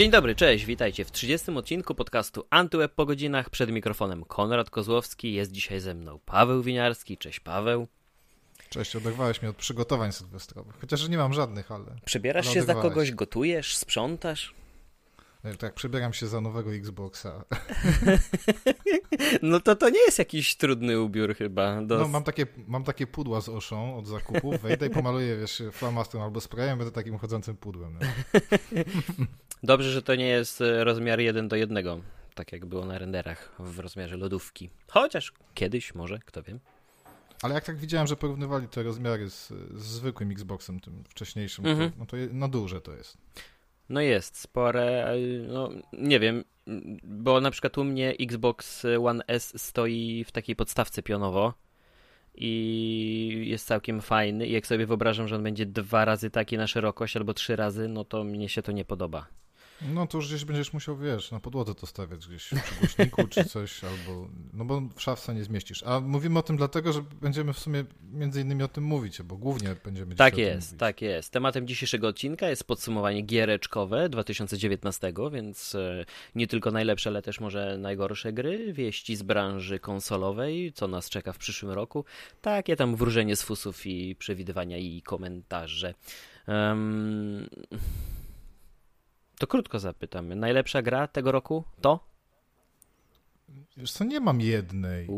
Dzień dobry, cześć, witajcie w 30 odcinku podcastu Antyweb po godzinach. Przed mikrofonem Konrad Kozłowski, jest dzisiaj ze mną Paweł Winiarski. Cześć Paweł. Cześć, oderwałeś mnie od przygotowań sylwestrowych. Chociaż nie mam żadnych, ale. Przebierasz ale się za kogoś, gotujesz, sprzątasz? Tak, przebieram się za nowego Xboxa. No to to nie jest jakiś trudny ubiór chyba. Do... No, mam takie, mam takie pudła z oszą od zakupów, wejdę i pomaluję, wiesz, flamastrem albo sprayem, będę takim chodzącym pudłem. No. Dobrze, że to nie jest e, rozmiar 1 do 1, tak jak było na renderach w rozmiarze lodówki. Chociaż kiedyś może, kto wie. Ale jak tak widziałem, że porównywali te rozmiary z, z zwykłym Xboxem, tym wcześniejszym, -hmm. to, no to je, no duże to jest. No jest, spore, no nie wiem, bo na przykład u mnie Xbox One S stoi w takiej podstawce pionowo i jest całkiem fajny i jak sobie wyobrażam, że on będzie dwa razy taki na szerokość albo trzy razy, no to mnie się to nie podoba. No to już gdzieś będziesz musiał, wiesz, na podłodze to stawiać gdzieś przy głośniku czy coś, albo, no bo w szafce nie zmieścisz. A mówimy o tym dlatego, że będziemy w sumie między innymi o tym mówić, bo głównie będziemy Tak jest, tak jest. Tematem dzisiejszego odcinka jest podsumowanie giereczkowe 2019, więc e, nie tylko najlepsze, ale też może najgorsze gry, wieści z branży konsolowej, co nas czeka w przyszłym roku, takie tam wróżenie z fusów i przewidywania i komentarze. Um... To krótko zapytamy. Najlepsza gra tego roku to? Wiesz co, nie mam jednej.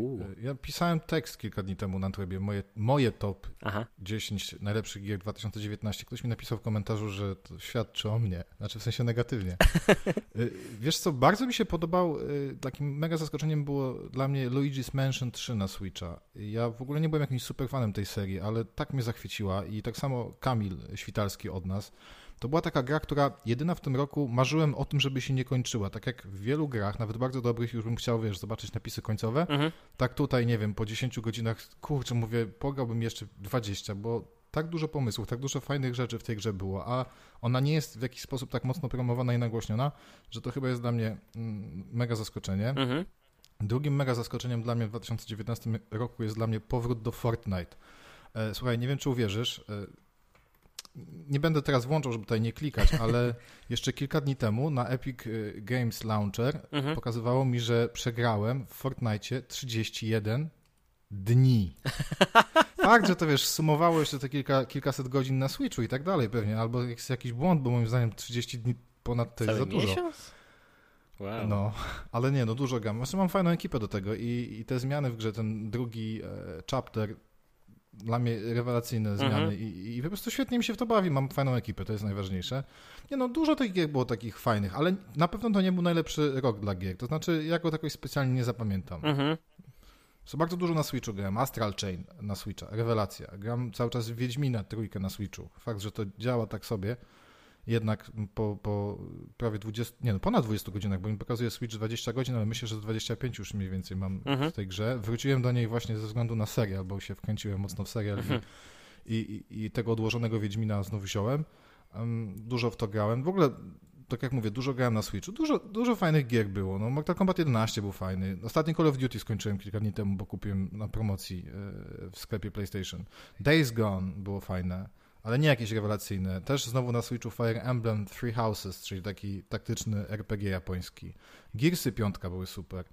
Ja pisałem tekst kilka dni temu na Twebie, moje, moje top Aha. 10 najlepszych gier 2019. Ktoś mi napisał w komentarzu, że to świadczy o mnie, znaczy w sensie negatywnie. Y, wiesz co, bardzo mi się podobał, y, takim mega zaskoczeniem było dla mnie Luigi's Mansion 3 na Switcha. Ja w ogóle nie byłem jakimś super fanem tej serii, ale tak mnie zachwyciła i tak samo Kamil Świtalski od nas. To była taka gra, która jedyna w tym roku marzyłem o tym, żeby się nie kończyła. Tak jak w wielu grach, nawet bardzo dobrych, już bym chciał, wiesz, zobaczyć napisy końcowe. Mhm. Tak tutaj, nie wiem, po 10 godzinach, kurczę, mówię, pograłbym jeszcze 20, bo tak dużo pomysłów, tak dużo fajnych rzeczy w tej grze było, a ona nie jest w jakiś sposób tak mocno promowana i nagłośniona, że to chyba jest dla mnie mm, mega zaskoczenie. Mhm. Drugim mega zaskoczeniem dla mnie w 2019 roku jest dla mnie powrót do Fortnite. E, słuchaj, nie wiem, czy uwierzysz, e, nie będę teraz włączał, żeby tutaj nie klikać, ale jeszcze kilka dni temu na Epic y, Games Launcher mhm. pokazywało mi, że przegrałem w Fortnite 31 dni. Fakt, że to wiesz, sumowało jeszcze te kilka, kilkaset godzin na Switchu i tak dalej pewnie, albo jest jakiś błąd, bo moim zdaniem 30 dni ponad to jest za dużo. Miesiąc? Wow. No, ale nie, no dużo gam. Właśnie mam fajną ekipę do tego i, i te zmiany w grze, ten drugi e, chapter dla mnie rewelacyjne mhm. zmiany mhm. I, i po prostu świetnie mi się w to bawi. Mam fajną ekipę, to jest najważniejsze. Nie no, dużo tych gier było takich fajnych, ale na pewno to nie był najlepszy rok dla gier. To znaczy, ja go jakoś specjalnie nie zapamiętam. Mhm. So, bardzo dużo na Switchu grałem. Astral Chain na Switcha, rewelacja. Gram cały czas Wiedźmina trójkę na Switchu. Fakt, że to działa tak sobie jednak po, po prawie 20, nie no, ponad 20 godzinach, bo mi pokazuje Switch 20 godzin, ale myślę, że 25 już mniej więcej mam mhm. w tej grze. Wróciłem do niej właśnie ze względu na serial, bo się wkręciłem mocno w serial mhm. i, i, i, tego odłożonego Wiedźmina znów wziąłem. Um, dużo w to grałem. W ogóle, tak jak mówię, dużo grałem na Switchu. Dużo, dużo fajnych gier było. No, Mortal Kombat 11 był fajny. Ostatni Call of Duty skończyłem kilka dni temu, bo kupiłem na promocji e, w sklepie PlayStation. Days Gone było fajne ale nie jakieś rewelacyjne. Też znowu na Switchu Fire Emblem Three Houses, czyli taki taktyczny RPG japoński. Gearsy piątka były super.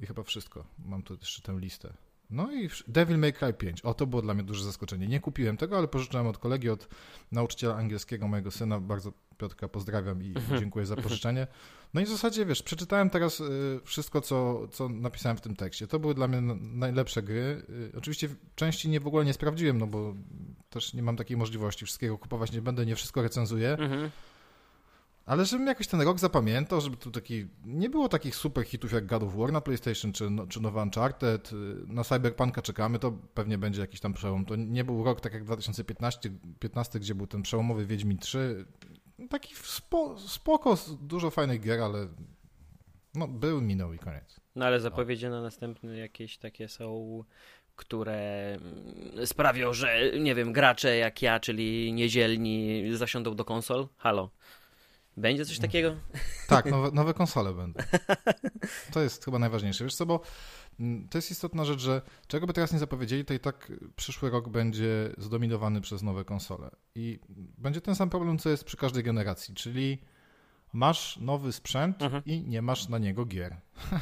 I chyba wszystko. Mam tu jeszcze tę listę. No i Devil May Cry 5. O, to było dla mnie duże zaskoczenie. Nie kupiłem tego, ale pożyczyłem od kolegi, od nauczyciela angielskiego mojego syna. Bardzo Piotrka pozdrawiam i mhm. dziękuję za pożyczenie. No i w zasadzie, wiesz, przeczytałem teraz y, wszystko, co, co napisałem w tym tekście. To były dla mnie najlepsze gry. Y, oczywiście części nie w ogóle nie sprawdziłem, no bo też nie mam takiej możliwości. Wszystkiego kupować nie będę, nie wszystko recenzuję. Ale żebym jakoś ten rok zapamiętał, żeby tu taki. Nie było takich super hitów jak God of War na PlayStation czy, no, czy nowy Uncharted. Na Cyberpunka czekamy, to pewnie będzie jakiś tam przełom. To nie był rok tak jak 2015, 15, gdzie był ten przełomowy Wiedźmin 3. Taki spo, spoko, dużo fajnych gier, ale no, był, minął i koniec. No ale zapowiedzi na następny jakieś takie są które mm, sprawią, że nie wiem, gracze jak ja, czyli niedzielni, zasiądą do konsol. Halo. Będzie coś takiego? Tak, nowe, nowe konsole będą. To jest chyba najważniejsze. Wiesz co, bo mm, to jest istotna rzecz, że czego by teraz nie zapowiedzieli, to i tak przyszły rok będzie zdominowany przez nowe konsole. I będzie ten sam problem, co jest przy każdej generacji, czyli masz nowy sprzęt mhm. i nie masz na niego gier.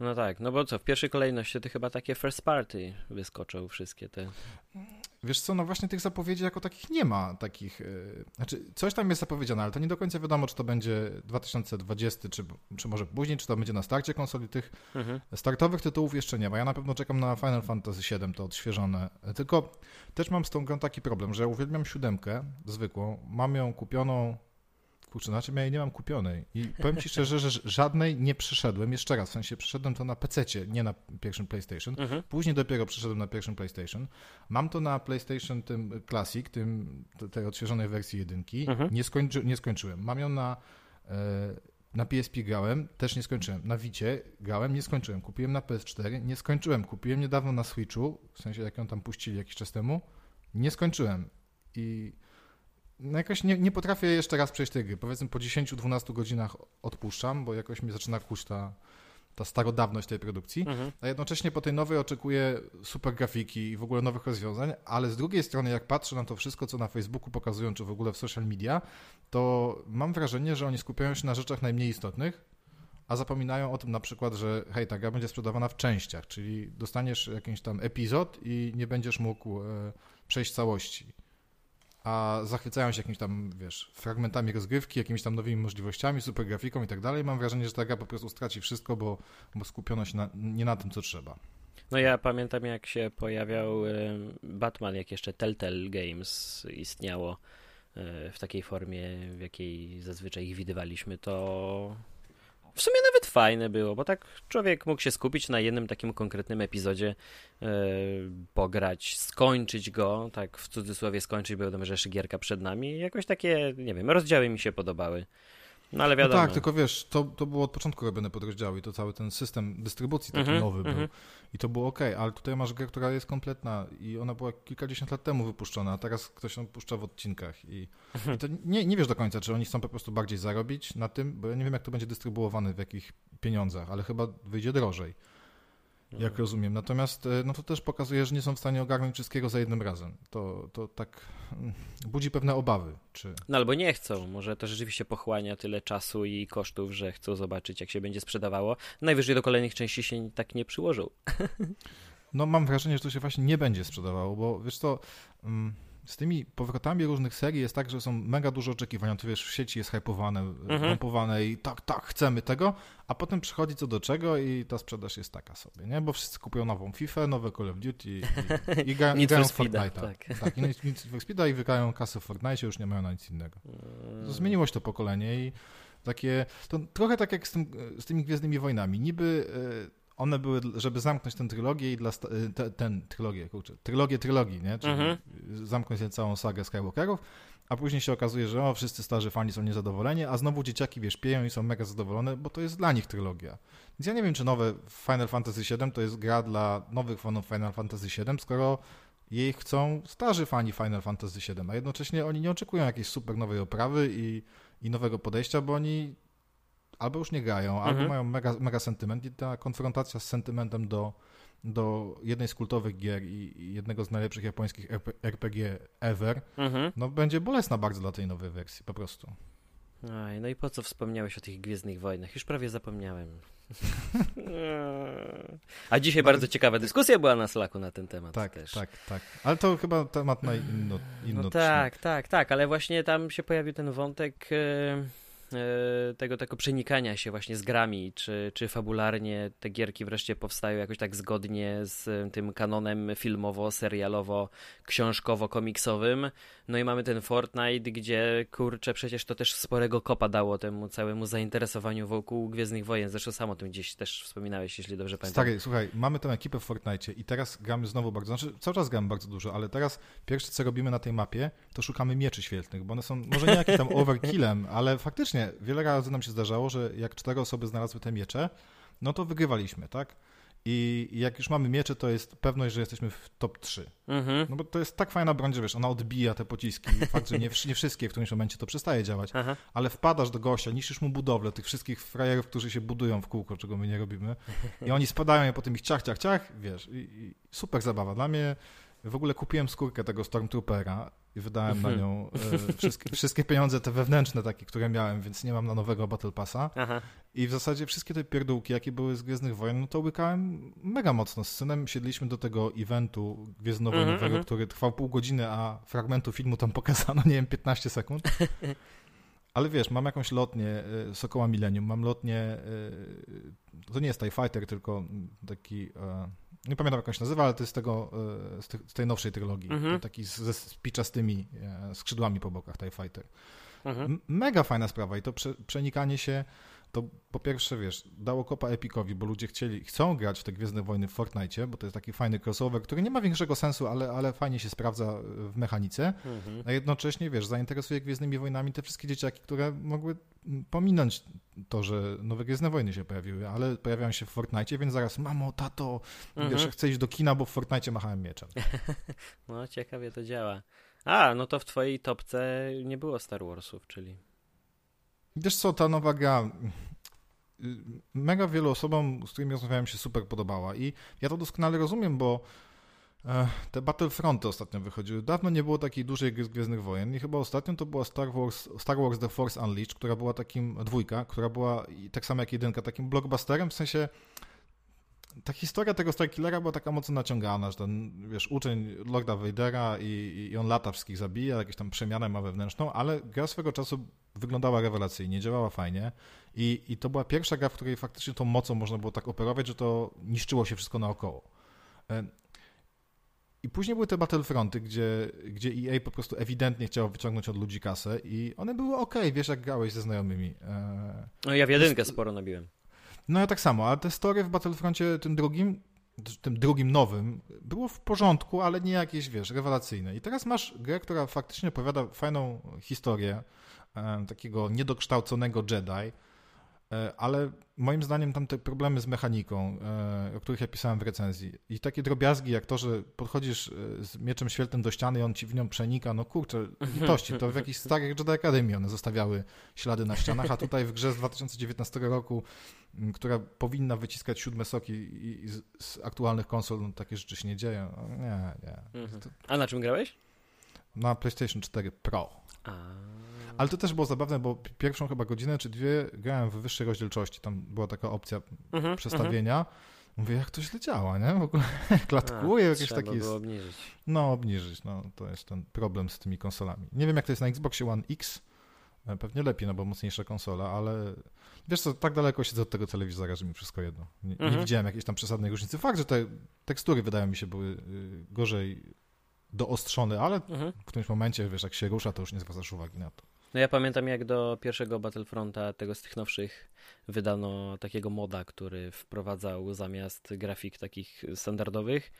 No tak, no bo co, w pierwszej kolejności to chyba takie first party wyskoczą wszystkie te. Wiesz co, no właśnie tych zapowiedzi jako takich nie ma takich, yy, znaczy coś tam jest zapowiedziane, ale to nie do końca wiadomo, czy to będzie 2020, czy, czy może później, czy to będzie na starcie konsoli. Tych mhm. startowych tytułów jeszcze nie ma. Ja na pewno czekam na Final Fantasy VII, to odświeżone. Tylko też mam z tą grą taki problem, że uwielbiam siódemkę zwykłą, mam ją kupioną Kurczę, znaczy ja jej nie mam kupionej. I powiem ci szczerze, że żadnej nie przeszedłem. Jeszcze raz, w sensie przeszedłem to na PC, nie na pierwszym PlayStation. Mhm. Później dopiero przeszedłem na pierwszym PlayStation. Mam to na PlayStation tym Classic, tym, tej odświeżonej wersji jedynki. Mhm. Nie, skończy, nie skończyłem. Mam ją na, e, na PSP grałem, też nie skończyłem. Na Vicie grałem, nie skończyłem. Kupiłem na PS4, nie skończyłem. Kupiłem niedawno na Switchu, w sensie jak ją tam puścili jakiś czas temu, nie skończyłem. I no jakoś nie, nie potrafię jeszcze raz przejść tej gry. Powiedzmy po 10-12 godzinach odpuszczam, bo jakoś mi zaczyna kuć ta, ta starodawność tej produkcji, mhm. a jednocześnie po tej nowej oczekuję super grafiki i w ogóle nowych rozwiązań, ale z drugiej strony jak patrzę na to wszystko, co na Facebooku pokazują, czy w ogóle w social media, to mam wrażenie, że oni skupiają się na rzeczach najmniej istotnych, a zapominają o tym na przykład, że hej, ta gra będzie sprzedawana w częściach, czyli dostaniesz jakiś tam epizod i nie będziesz mógł e, przejść całości a zachwycają się jakimiś tam, wiesz, fragmentami rozgrywki, jakimiś tam nowymi możliwościami, super grafiką i tak dalej. Mam wrażenie, że ta gra po prostu straci wszystko, bo, bo skupiono się na, nie na tym, co trzeba. No ja pamiętam, jak się pojawiał Batman, jak jeszcze Telltale Games istniało e, w takiej formie, w jakiej zazwyczaj ich widywaliśmy, to w sumie nawet fajne było, bo tak człowiek mógł się skupić na jednym takim konkretnym epizodzie, yy, pograć, skończyć go, tak w cudzysłowie skończyć, bo wiadomo, że jeszcze gierka przed nami jakoś takie, nie wiem, rozdziały mi się podobały. No ale wiadomo. No tak, tylko wiesz, to, to było od początku robione podrozdziały i to cały ten system dystrybucji taki mm -hmm, nowy mm -hmm. był. I to było ok, ale tutaj masz grę, która jest kompletna i ona była kilkadziesiąt lat temu wypuszczona, a teraz ktoś ją puszcza w odcinkach. I, mhm. i to nie, nie wiesz do końca, czy oni chcą po prostu bardziej zarobić na tym, bo ja nie wiem, jak to będzie dystrybuowane, w jakich pieniądzach, ale chyba wyjdzie drożej jak mhm. rozumiem. Natomiast e, no to też pokazuje, że nie są w stanie ogarnąć wszystkiego za jednym razem. To, to tak mm, budzi pewne obawy. Czy... No albo nie chcą. Może to rzeczywiście pochłania tyle czasu i kosztów, że chcą zobaczyć, jak się będzie sprzedawało. Najwyżej do kolejnych części się tak nie przyłożą. No mam wrażenie, że to się właśnie nie będzie sprzedawało, bo wiesz to... Um z tymi powrotami różnych serii jest tak, że są mega dużo oczekiwań. To wiesz, w sieci jest hypowane, mhm. i tak, tak, chcemy tego, a potem przychodzi co do czego i ta sprzedaż jest taka sobie, nie? Bo wszyscy kupują nową FIFA, nowe Call of Duty i, i, i, gra, i grają w Fortnite'a. Tak, tak i Need for Speed'a i wykają kasę w Fortnite, już nie mają na nic innego. To zmieniło się to pokolenie i takie, to trochę tak jak z, tym, z tymi Gwiezdnymi Wojnami. Niby e, one były, żeby zamknąć tę trylogię i dla, y, te, ten, trylogię, kurczę, trylogię trylogii, nie? Czyli mhm. zamknąć tę całą sagę Skywalkerów, a później się okazuje, że o, wszyscy starzy fani są niezadowoleni, a znowu dzieciaki, wiesz, pieją i są mega zadowolone, bo to jest dla nich trylogia. Więc ja nie wiem, czy nowe Final Fantasy VII to jest gra dla nowych fanów Final Fantasy VII, skoro jej chcą starzy fani Final Fantasy VII, a jednocześnie oni nie oczekują jakiejś super nowej oprawy i, i nowego podejścia, bo oni albo już nie grają, mhm. albo mają mega, mega sentyment i ta konfrontacja z sentymentem do, do jednej z kultowych gier i, jednego z najlepszych japońskich RPG ever, mhm. no będzie bolesna bardzo dla tej nowej wersji, po prostu. Aj, no i po co wspomniałeś o tych Gwiezdnych Wojnach? Już prawie zapomniałem. A dzisiaj no, bardzo ciekawa dyskusja była na Slacku na ten temat tak, też. Tak, tak. Ale to chyba temat na inno, inno no tak, tak, tak, ale właśnie tam się pojawił ten wątek... Yy tego, tego przenikania się właśnie z grami, czy, czy fabularnie te gierki wreszcie powstają jakoś tak zgodnie z tym kanonem filmowo-serialowo-książkowo-komiksowym. No i mamy ten Fortnite, gdzie kurczę, przecież to też sporego kopa dało temu całemu zainteresowaniu wokół Gwiezdnych Wojen. Zresztą sam o tym gdzieś też wspominałeś, jeśli dobrze pamiętam. Stary, słuchaj, mamy tę ekipę w Fortnite i teraz gramy znowu bardzo, znaczy cały czas gramy bardzo dużo, ale teraz pierwsze co robimy na tej mapie, to szukamy mieczy świetlnych, bo one są może nie jakimś tam overkillem, ale faktycznie wiele razy nam się zdarzało, że jak cztery osoby znalazły te miecze, no to wygrywaliśmy, tak? I jak już mamy miecze, to jest pewność, że jesteśmy w top 3. Mhm. No bo to jest tak fajna broń, że wiesz, ona odbija te pociski. Fakt, że nie, nie wszystkie w którymś momencie to przestaje działać, Aha. ale wpadasz do gościa, niszczysz mu budowlę, tych wszystkich frajerów, którzy się budują w kółko, czego my nie robimy. I oni spadają, i potem ich ciach, ciach, ciach, wiesz. I, i super zabawa. Dla mnie w ogóle kupiłem skórkę tego Stormtroopera i wydałem na nią e, wszystkie, wszystkie pieniądze te wewnętrzne takie, które miałem, więc nie mam na nowego Battle Passa. Aha. I w zasadzie wszystkie te pierdółki, jakie były z Gwiezdnych Wojen, no to łykałem mega mocno. Z synem siedliśmy do tego eventu gwiezdnowojnowego, mm -hmm. który trwał pół godziny, a fragmentu filmu tam pokazano, nie wiem, 15 sekund. Ale wiesz, mam jakąś lotnię y, Sokoła Millennium, mam lotnię, y, to nie jest TIE Fighter, tylko taki, e, nie pamiętam jak on się nazywa, ale to jest z, tego, e, z, tej nowszej trylogii, mhm. taki z, z piczastymi e, skrzydłami po bokach TIE Fighter. Mhm. Mega fajna sprawa i to prze, przenikanie się to po pierwsze, wiesz, dało kopa Epicowi, bo ludzie chcieli, chcą grać w te Gwiezdne Wojny w Fortnite, bo to jest taki fajny crossover, który nie ma większego sensu, ale, ale fajnie się sprawdza w mechanice, mhm. a jednocześnie, wiesz, zainteresuje Gwiezdnymi Wojnami te wszystkie dzieciaki, które mogły pominąć to, że nowe Gwiezdne Wojny się pojawiły, ale pojawiają się w Fortnite, więc zaraz, mamo, tato, mhm. wiesz, chcę iść do kina, bo w Fortnite machałem mieczem. no, ciekawie to działa. A, no to w twojej topce nie było Star Warsów, czyli... Wiesz co, ta nowa gra y, mega wielu osobom, z którymi rozmawiałem, się super podobała i ja to doskonale rozumiem, bo e, te Battlefronty ostatnio wychodziły. Dawno nie było takiej dużej gry z Gwiezdnych Wojen i chyba ostatnio to była Star Wars, Star Wars The Force Unleashed, która była takim, dwójka, która była tak samo jak jedynka, takim blockbusterem, w sensie ta historia tego Starkillera była taka mocno naciągana, że ten, wiesz, uczeń Lorda Vadera i, i on lata wszystkich zabija, jakieś tam przemianę ma wewnętrzną, ale gra swego czasu wyglądała rewelacyjnie, działała fajnie i, i to była pierwsza gra, w której faktycznie tą mocą można było tak operować, że to niszczyło się wszystko naokoło. E, I później były te Battlefronty, gdzie, gdzie EA po prostu ewidentnie chciało wyciągnąć od ludzi kasę i one były ok, wiesz jak grałeś ze znajomymi. E, no ja w jedynkę sporo nabiłem. No ja tak samo, ale te story w Battlefroncie tym drugim, tym drugim nowym, było w porządku, ale nie jakieś, wiesz, rewelacyjne. I teraz masz grę, która faktycznie opowiada fajną historię takiego niedokształconego Jedi, E, ale moim zdaniem tam te problemy z mechaniką, e, o których ja pisałem w recenzji i takie drobiazgi jak to, że podchodzisz e, z mieczem świetlnym do ściany i on ci w nią przenika, no kurczę, litości, to w jakichś starych Jedi Academy one zostawiały ślady na ścianach, a tutaj w grze z 2019 roku, która powinna wyciskać siódme soki i, z, aktualnych konsol, no, takie rzeczy się nie dzieją. No, nie, nie. Mhm. A na czym grałeś? Na PlayStation 4 Pro. A. Ale to też było zabawne, bo pierwszą chyba godzinę czy dwie grałem w wyższej rozdzielczości. Tam była taka opcja mhm, przestawienia. Mhm. Mówię, jak to źle działa, nie? W ogóle klatkuje, jakieś takie... Było obniżyć. No, obniżyć, no. To jest ten problem z tymi konsolami. Nie wiem, jak to jest na Xboxie One X. E, pewnie lepiej, no bo mocniejsza konsola, ale wiesz co, tak daleko siedzę od tego telewizora, że mi wszystko jedno. Nie, mhm. nie widziałem jakiejś tam przesadnej różnicy. Fakt, że te tekstury wydają mi się były y, gorzej doostrzone, ale mhm. w którymś momencie, wiesz, jak się rusza, to już nie zwracasz uwagi na to. No ja pamiętam jak do pierwszego Battlefronta, tego z tych nowszych, wydano takiego moda, który wprowadzał zamiast grafik takich standardowych,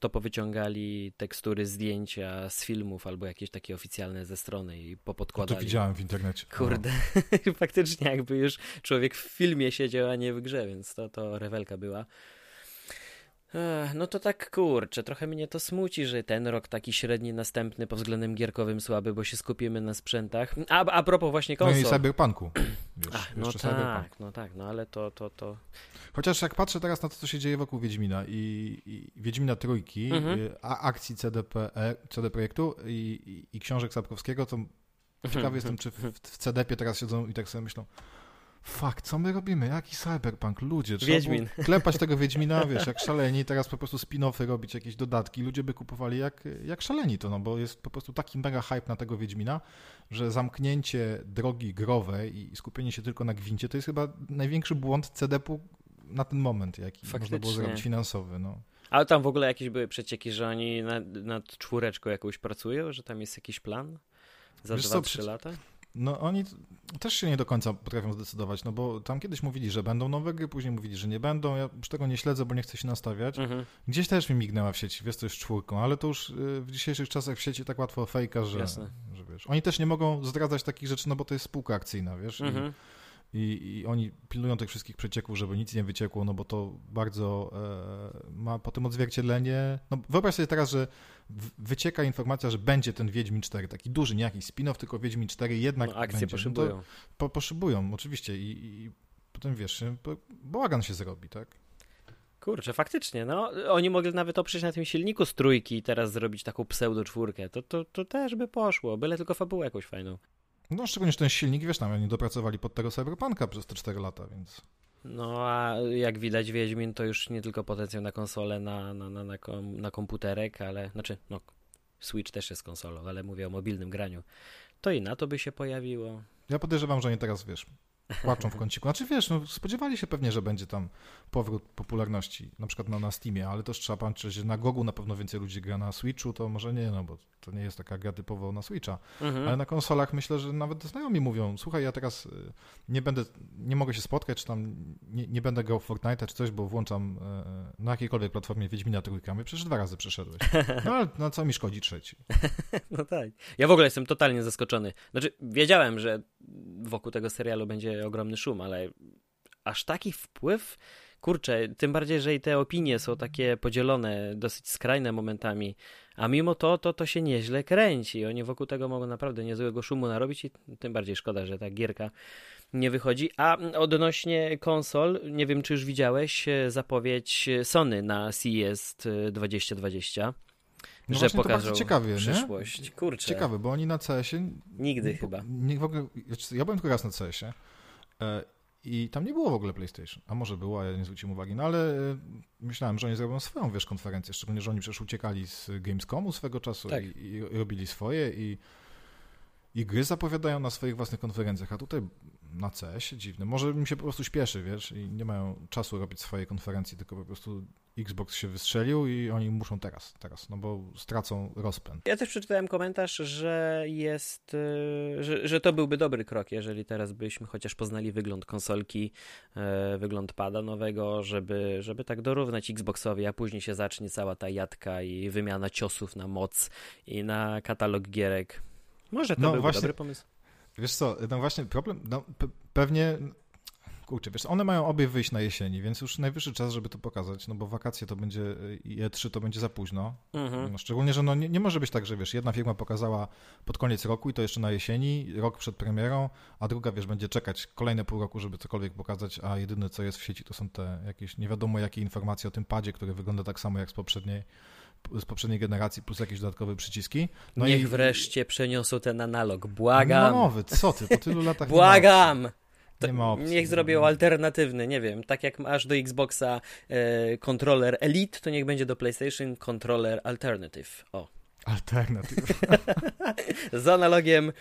to powyciągali tekstury, zdjęcia z filmów albo jakieś takie oficjalne ze strony i popodkładali. No to widziałem w internecie. Kurde, no. faktycznie jakby już człowiek w filmie siedział, a nie w grze, więc to, to rewelka była. No to tak kurczę, trochę mnie to smuci, że ten rok taki średni, następny pod względem gierkowym słaby, bo się skupimy na sprzętach. A, a propos właśnie konsol. No i Cyberpunku. Wiesz, Ach, no tak, cyberpunk. no tak, no ale to, to, to... Chociaż jak patrzę teraz na to, co się dzieje wokół Wiedźmina i, i Wiedźmina Trójki, mhm. Y, a akcji CDP, e, CD Projektu i, i, i książek Sapkowskiego, to ciekawy jestem, czy w, w CDP teraz siedzą i tak sobie myślą, Fakt, co my robimy? Jaki cyberpunk? Ludzie, trzeba Wiedźmin. klepać tego Wiedźmina, wiesz, jak szaleni, teraz po prostu spin-offy robić, jakieś dodatki. Ludzie by kupowali jak, jak szaleni to, no bo jest po prostu taki mega hype na tego Wiedźmina, że zamknięcie drogi growej i skupienie się tylko na gwincie to jest chyba największy błąd CD-u na ten moment, jaki Faktycznie. można było zrobić finansowy, no. Ale tam w ogóle jakieś były przecieki, że oni nad, nad czwóreczką jakąś pracują, że tam jest jakiś plan za 2-3 lata? No oni też się nie do końca potrafią zdecydować, no bo tam kiedyś mówili, że będą nowe gry, później mówili, że nie będą. Ja już tego nie śledzę, bo nie chcę się nastawiać. Mhm. Gdzieś też mi mignęła w sieci, wiesz, to jest czwórką, ale to już y, w dzisiejszych czasach w sieci tak łatwo fejka, że, że wiesz. Oni też nie mogą zdradzać takich rzeczy, no bo to jest spółka akcyjna, wiesz. Mhm. I, i, i, oni pilnują tych wszystkich przecieków, żeby nic nie wyciekło, no bo to bardzo e, ma potem odzwierciedlenie. No wyobraź sobie teraz, że wycieka informacja, że będzie ten Wiedźmin 4, taki duży, nie jakiś spin-off, tylko Wiedźmin 4 jednak no, akcje będzie. poszybują. No po, poszybują, oczywiście i, i potem wiesz, bałagan się zrobi, tak? Kurczę, faktycznie, no. Oni mogli nawet oprzeć na tym silniku z trójki i teraz zrobić taką pseudo czwórkę. To, to, to też by poszło, byle tylko fabułę jakąś fajną. No, szczególnie, że ten silnik, wiesz, tam oni dopracowali pod tego Cyberpunka przez te 4 lata, więc... No, a jak widać Wiedźmin to już nie tylko potencjał na konsolę, na, na, na, na, kom, na komputerek, ale, znaczy, no, Switch też jest konsolą, ale mówię o mobilnym graniu. To i na to by się pojawiło. Ja podejrzewam, że oni teraz, wiesz, płaczą w kąciku. Znaczy wiesz, no, spodziewali się pewnie, że będzie tam powrót popularności, na przykład na, na Steamie, ale też trzeba pamiętać, że na Gogu na pewno więcej ludzi gra na Switchu, to może nie, no bo to nie jest taka gra typowo na Switcha, mhm. ale na konsolach myślę, że nawet znajomi mówią, słuchaj, ja teraz y, nie będę, nie mogę się spotkać, czy tam nie, nie będę grał w Fortnite czy coś, bo włączam e, na jakiejkolwiek platformie Wiedźmina trójkę, my przecież dwa razy przeszedłeś. No ale na co mi szkodzi trzeci? No tak. Ja w ogóle jestem totalnie zaskoczony. Znaczy, wiedziałem, że wokół tego serialu będzie ogromny szum, ale aż taki wpływ kurczę, tym bardziej, że i te opinie są takie podzielone, dosyć skrajne momentami, a mimo to, to to się nieźle kręci. Oni wokół tego mogą naprawdę niezłego szumu narobić i tym bardziej szkoda, że ta gierka nie wychodzi. A odnośnie konsol, nie wiem, czy już widziałeś e, zapowiedź Sony na CES 2020. No że pokażą ciekawie, przyszłość. Nie? Kurczę. Ciekawe, bo oni na CS-ie... Nigdy chyba. Nie, w ogóle, ja byłem tylko raz na CS-ie e, i tam nie było w ogóle PlayStation. A może było, ja nie zwróciłem uwagi. No ale e, myślałem, że oni zrobią swoją, wiesz, konferencję. Szczególnie, że oni przecież uciekali z Gamescomu swego czasu tak. i, i, robili swoje i, i gry zapowiadają na swoich własnych konferencjach. A tutaj na CS dziwne. Może mi się po prostu śpieszy, wiesz, i nie mają czasu robić swojej konferencji, tylko po prostu Xbox się wystrzelił i oni muszą teraz, teraz, no bo stracą rozpęd. Ja też przeczytałem komentarz, że jest, y, że, że to byłby dobry krok, jeżeli teraz byśmy chociaż poznali wygląd konsolki, e, wygląd pada nowego, żeby, żeby tak dorównać Xboxowi, a później się zacznie cała ta jadka i wymiana ciosów na moc i na katalog gierek. Może to no, byłby właśnie, dobry pomysł. Wiesz co, no właśnie problem, no, pewnie kurczę, wiesz, one mają obie wyjść na jesieni, więc już najwyższy czas, żeby to pokazać, no bo wakacje to będzie i E3 to będzie za późno. Mhm. No, szczególnie, że no nie, nie, może być tak, że wiesz, jedna firma pokazała pod koniec roku i to jeszcze na jesieni, rok przed premierą, a druga, wiesz, będzie czekać kolejne pół roku, żeby cokolwiek pokazać, a jedyne, co jest w sieci, to są te jakieś nie wiadomo jakie informacje o tym padzie, który wygląda tak samo jak z poprzedniej z poprzedniej generacji, plus jakieś dodatkowe przyciski. No Niech i... wreszcie przeniosą ten analog, błagam. No nowy, co ty, po tylu latach Błagam! Nie ma opcji. Niech zrobią alternatywny, nie wiem, tak jak masz do Xboxa e, kontroler Elite, to niech będzie do PlayStation kontroler Alternative. O. Alternative. Z analogiem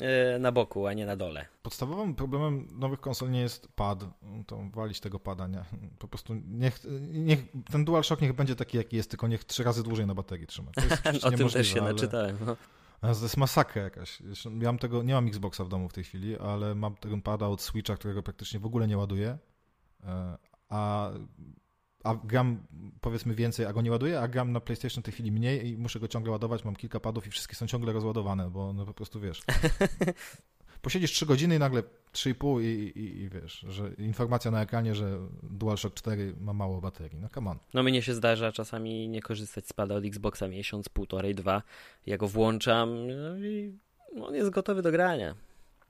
e, na boku, a nie na dole. Podstawowym problemem nowych konsol nie jest pad, to walić tego pada, nie. Po prostu niech, niech ten DualShock niech będzie taki, jaki jest, tylko niech trzy razy dłużej na baterii trzyma. To jest o tym też się ale... naczytałem. No. To jest masakra jakaś. Ja mam tego, nie mam Xboxa w domu w tej chwili, ale mam tego pada od Switcha, którego praktycznie w ogóle nie ładuję. E, a, a gram powiedzmy więcej, a go nie ładuję, a gram na PlayStation w tej chwili mniej i muszę go ciągle ładować. Mam kilka padów i wszystkie są ciągle rozładowane, bo no po prostu wiesz. posiedzisz 3 godziny i nagle 3,5 i, i, i wiesz, że informacja na ekranie, że DualShock 4 ma mało baterii. No come on. No mnie się zdarza czasami nie korzystać z pada od Xboxa miesiąc, półtorej, dwa. Ja go włączam no i on jest gotowy do grania.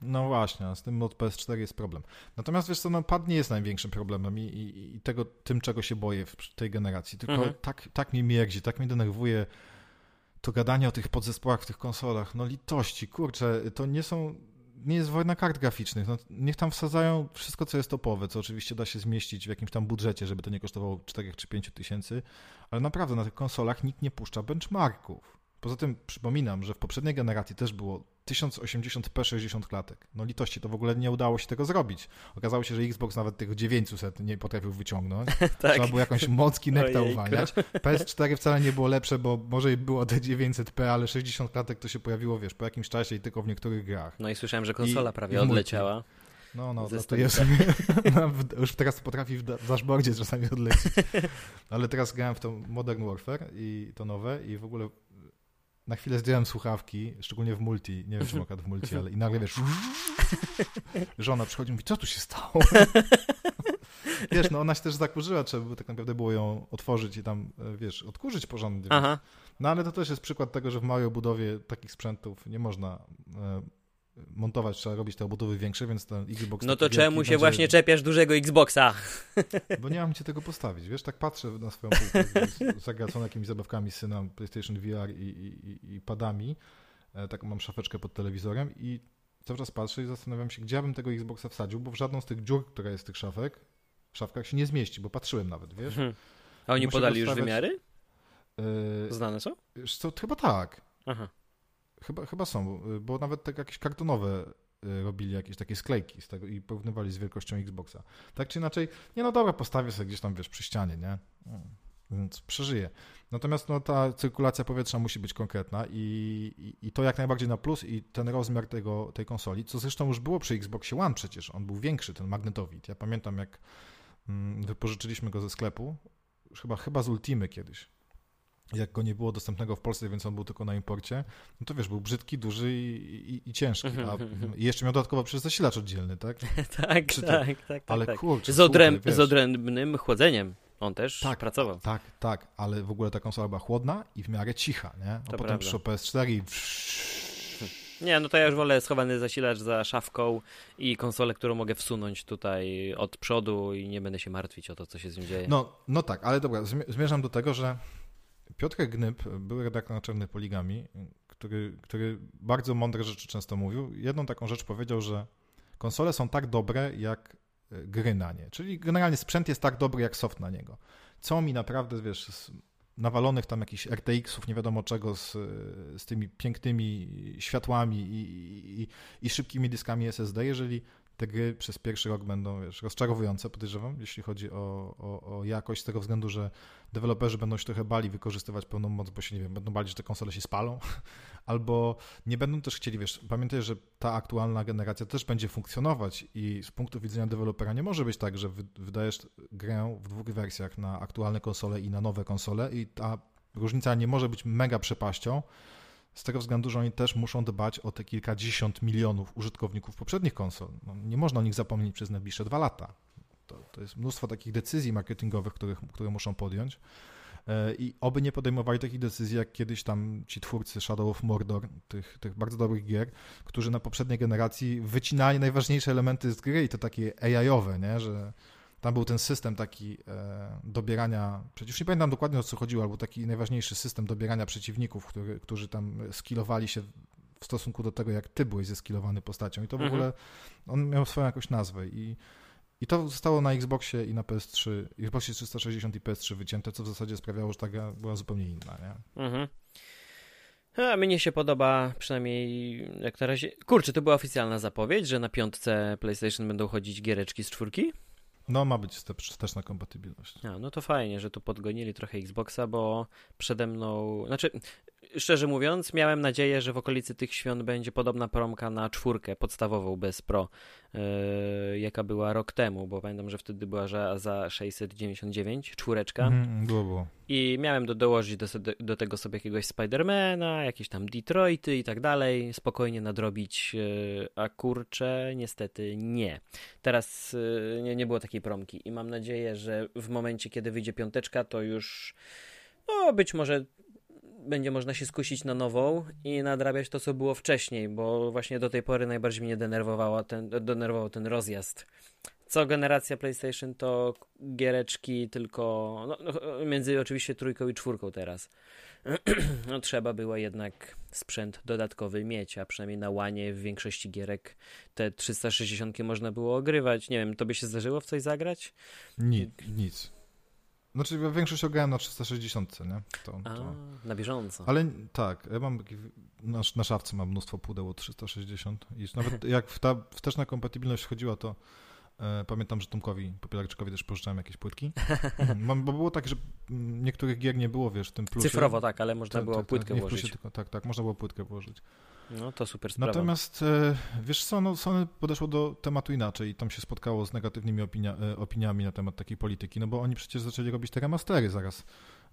No właśnie, z tym od PS4 jest problem. Natomiast wiesz co, no pad nie jest największym problemem i, i, i tego, tym, czego się boję w tej generacji. Tylko mhm. tak, tak mnie mierdzi, tak mnie denerwuje to gadanie o tych podzespołach w tych konsolach. No litości, kurczę, to nie są nie jest wojna kart graficznych. No, niech tam wsadzają wszystko, co jest topowe, co oczywiście da się zmieścić w jakimś tam budżecie, żeby to nie kosztowało 4 czy 5 tysięcy, ale naprawdę na tych konsolach nikt nie puszcza benchmarków. Poza tym przypominam, że w poprzedniej generacji też było 1080p 60 klatek. No litości, to w ogóle nie udało się tego zrobić. Okazało się, że Xbox nawet tych 900 nie potrafił wyciągnąć. tak. Trzeba było jakąś moc Kinecta uwalniać. PS4 wcale nie było lepsze, bo może było te 900p, ale 60 klatek to się pojawiło, wiesz, po jakimś czasie i tylko w niektórych grach. No i słyszałem, że konsola I, prawie i odleciała. No, no, no to jest. No, już teraz potrafi w dashboardzie czasami odlecieć. Ale teraz grałem w to Modern Warfare i to nowe i w ogóle na chwilę zdjąłem słuchawki, szczególnie w multi, nie wiem, czy mogę w multi, ale i nagle wiesz, żona przychodzi i mówi, co tu się stało? wiesz, no ona się też zakurzyła, trzeba by tak naprawdę było ją otworzyć i tam, e, wiesz, odkurzyć porządnie. Aha. No ale to też jest przykład tego, że w małej obudowie takich sprzętów nie można e, montować, trzeba robić te obudowy większe, więc ten Xbox... No to czemu się będzie... właśnie czepiasz dużego Xboxa? Bo nie mam gdzie tego postawić, wiesz, tak patrzę na swoją półkę zagraconą jakimiś zabawkami syna, PlayStation VR i, i, i padami, e, taką mam szafeczkę pod telewizorem i cały czas patrzę i zastanawiam się, gdzie ja bym tego Xboxa wsadził, bo w żadną z tych dziur, która jest z tych szafek, w szafkach się nie zmieści, bo patrzyłem nawet, wiesz. Hmm. A oni Muszę podali już wymiary? Yy, Znane są? Co, chyba tak. Aha. Chyba, chyba są, bo nawet tak jakieś kartonowe y, robili jakieś takie sklejki z tego i porównywali z wielkością Xboxa. Tak czy inaczej, nie no dobra, postawię sobie gdzieś tam, wiesz, przy ścianie, nie? Mm, więc przeżyję. Natomiast no, ta cyrkulacja powietrza musi być konkretna i, i, i, to jak najbardziej na plus i ten rozmiar tego, tej konsoli, co zresztą już było przy Xboxie One przecież, on był większy, ten magnetowid. Ja pamiętam jak mm, wypożyczyliśmy go ze sklepu, chyba, chyba z Ultimy kiedyś jak go nie było dostępnego w Polsce, więc on był tylko na imporcie, no to wiesz, był brzydki, duży i, i, i ciężki, mhm, a mhm. i jeszcze miał dodatkowo przez zasilacz oddzielny, tak? tak, tak, tak, tak. Ale tak. kurczę, z, odręb, z odrębnym chłodzeniem. On też tak, pracował. Tak, tak, ale w ogóle ta konsola była chłodna i w miarę cicha, nie? A to potem przyszło PS4 i... Nie, no to ja już wolę schowany zasilacz za szafką i konsolę, którą mogę wsunąć tutaj od przodu i nie będę się martwić o to, co się z nim dzieje. No, no tak, ale dobra, zmierzam do tego, że Piotr Gnyb, były redaktor naczelny Poligami, który, który bardzo mądre rzeczy często mówił. Jedną taką rzecz powiedział, że konsole są tak dobre, jak e, gry na nie. Czyli generalnie sprzęt jest tak dobry, jak soft na niego. Co mi naprawdę, wiesz, z nawalonych tam jakichś RTX-ów, nie wiadomo czego, z, z tymi pięknymi światłami i, i, i szybkimi dyskami SSD, jeżeli te gry przez pierwszy rok będą wiesz, rozczarowujące, podejrzewam, jeśli chodzi o, o, o, jakość, z tego względu, że deweloperzy będą się trochę bali wykorzystywać pełną moc, bo się, nie wiem, będą bali, że te konsole się spalą, albo nie będą też chcieli, wiesz, pamiętaj, że ta aktualna generacja też będzie funkcjonować i z punktu widzenia dewelopera nie może być tak, że wydajesz grę w dwóch wersjach na aktualne konsole i na nowe konsole i ta różnica nie może być mega przepaścią, z tego względu, że oni też muszą dbać o te kilkadziesiąt milionów użytkowników poprzednich konsol. No, nie można o nich zapomnieć przez najbliższe dwa lata. To, to jest mnóstwo takich decyzji marketingowych, których, które muszą podjąć. E, I oby nie podejmowali takich decyzji, jak kiedyś tam ci twórcy Shadow of Mordor, tych, tych bardzo dobrych gier, którzy na poprzedniej generacji wycinali najważniejsze elementy z gry i to takie AI-owe, nie? że tam był ten system taki e, dobierania, przecież nie pamiętam dokładnie o co chodziło, albo taki najważniejszy system dobierania przeciwników, który, którzy tam skillowali się w stosunku do tego, jak ty byłeś zeskillowany postacią. I to w mhm. ogóle, on miał swoją jakąś nazwę i i to zostało na Xboxie i na PS3, Xboxie 360 i PS3 wycięte, co w zasadzie sprawiało, że ta gra była zupełnie inna, nie? Mhm. A mnie się podoba, przynajmniej jak na razie. Kurczę, to była oficjalna zapowiedź, że na piątce PlayStation będą chodzić giereczki z czwórki? No, ma być też na kompatybilność. A, no to fajnie, że tu podgonili trochę Xboxa, bo przede mną. Znaczy, szczerze mówiąc, miałem nadzieję, że w okolicy tych świąt będzie podobna promka na czwórkę podstawową bez Pro, yy, jaka była rok temu, bo pamiętam, że wtedy była za, za 699, czwóreczka. Mm, było, było. I miałem do, dołożyć do, do tego sobie jakiegoś Spidermana, jakieś tam Detroity i tak dalej, spokojnie nadrobić, yy, a kurczę, niestety nie. Teraz yy, nie, nie było takiej promki i mam nadzieję, że w momencie, kiedy wyjdzie piąteczka, to już no, być może będzie można się skusić na nową i nadrabiać to, co było wcześniej, bo właśnie do tej pory najbardziej mnie denerwowało ten, denerwował ten rozjazd. Co generacja PlayStation to giereczki tylko no, no, między oczywiście trójką i czwórką teraz. no, trzeba było jednak sprzęt dodatkowy mieć, a przynajmniej na łanie w większości gierek te 360 można było ogrywać. Nie wiem, to by się zdarzyło w coś zagrać? Nic, nic. Znaczy, większość ograłem na 360, nie? To, A, to... Na bieżąco. Ale tak, ja mam na, na szafce mam mnóstwo pudeł o 360 i nawet jak ta wsteczna kompatybilność wchodziła, to pamiętam, że Tomkowi Popielarczykowi też pożyczałem jakieś płytki. mam, bo było tak, że niektórych gier nie było, wiesz, w tym plusie. Cyfrowo, tak, ale można było tak, płytkę tak, włożyć. Tylko, tak, tak, można było płytkę włożyć. No to super sprawa. Natomiast e, wiesz co, no, Sony podeszło do tematu inaczej i tam się spotkało z negatywnymi opinia, e, opiniami na temat takiej polityki, no bo oni przecież zaczęli robić te remastery zaraz.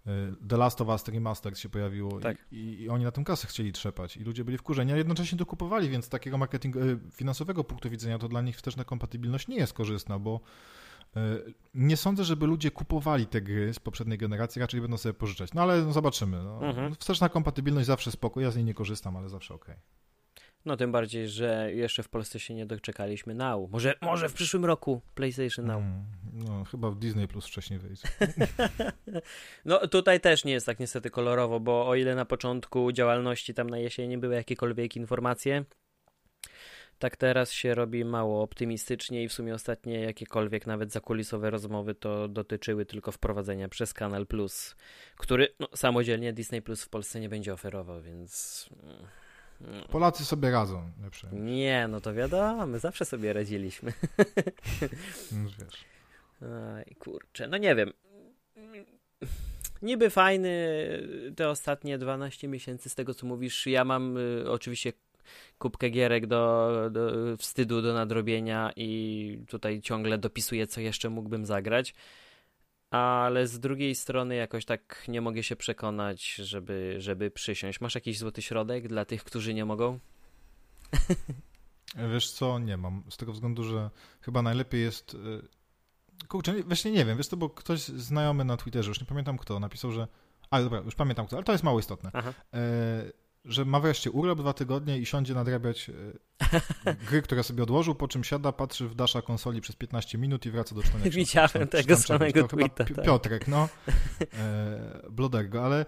E, The Last of Us Remastered się pojawiło tak. i, i, oni na tym kasę chcieli trzepać i ludzie byli wkurzeni, a jednocześnie to kupowali, więc takiego marketing finansowego punktu widzenia to dla nich wsteczna kompatybilność nie jest korzystna, bo nie sądzę, żeby ludzie kupowali te gry z poprzedniej generacji, raczej będą sobie pożyczać. No ale zobaczymy. No. Mhm. Wsteczna kompatybilność zawsze spoko, ja z niej nie korzystam, ale zawsze ok. No tym bardziej, że jeszcze w Polsce się nie doczekaliśmy Now. Może, może w przyszłym roku PlayStation Now. Mm, no, chyba w Disney Plus wcześniej wyjdzie. no tutaj też nie jest tak niestety kolorowo, bo o ile na początku działalności tam na jesieni były jakiekolwiek informacje, tak teraz się robi mało optymistycznie i w sumie ostatnie jakiekolwiek nawet zakulisowe rozmowy to dotyczyły tylko wprowadzenia przez Kanal Plus, który no, samodzielnie Disney Plus w Polsce nie będzie oferował, więc... Polacy sobie radzą. Lepsze. Nie, no to wiadomo, my zawsze sobie radziliśmy. No wiesz. Aj, kurczę, no nie wiem. Niby fajny te ostatnie 12 miesięcy z tego co mówisz. Ja mam y, oczywiście kubkę gierek do, do wstydu do nadrobienia i tutaj ciągle dopisuję, co jeszcze mógłbym zagrać. Ale z drugiej strony jakoś tak nie mogę się przekonać, żeby, żeby przysiąść. Masz jakiś złoty środek dla tych, którzy nie mogą? Wiesz co, nie mam. Z tego względu, że chyba najlepiej jest... Y, kurczę, właśnie nie wiem, wiesz to, bo ktoś znajomy na Twitterze, już nie pamiętam kto, napisał, że... A, dobra, już pamiętam kto, ale to jest mało istotne. Aha. E że ma wreszcie urlop dwa tygodnie i siądzie nadrabiać e, gry, które sobie odłożył, po czym siada, patrzy w dasza konsoli przez 15 minut i wraca do czytania Widziałem tam, tego samego tweeta. Tak. Piotrek, no, e, Blodergo, ale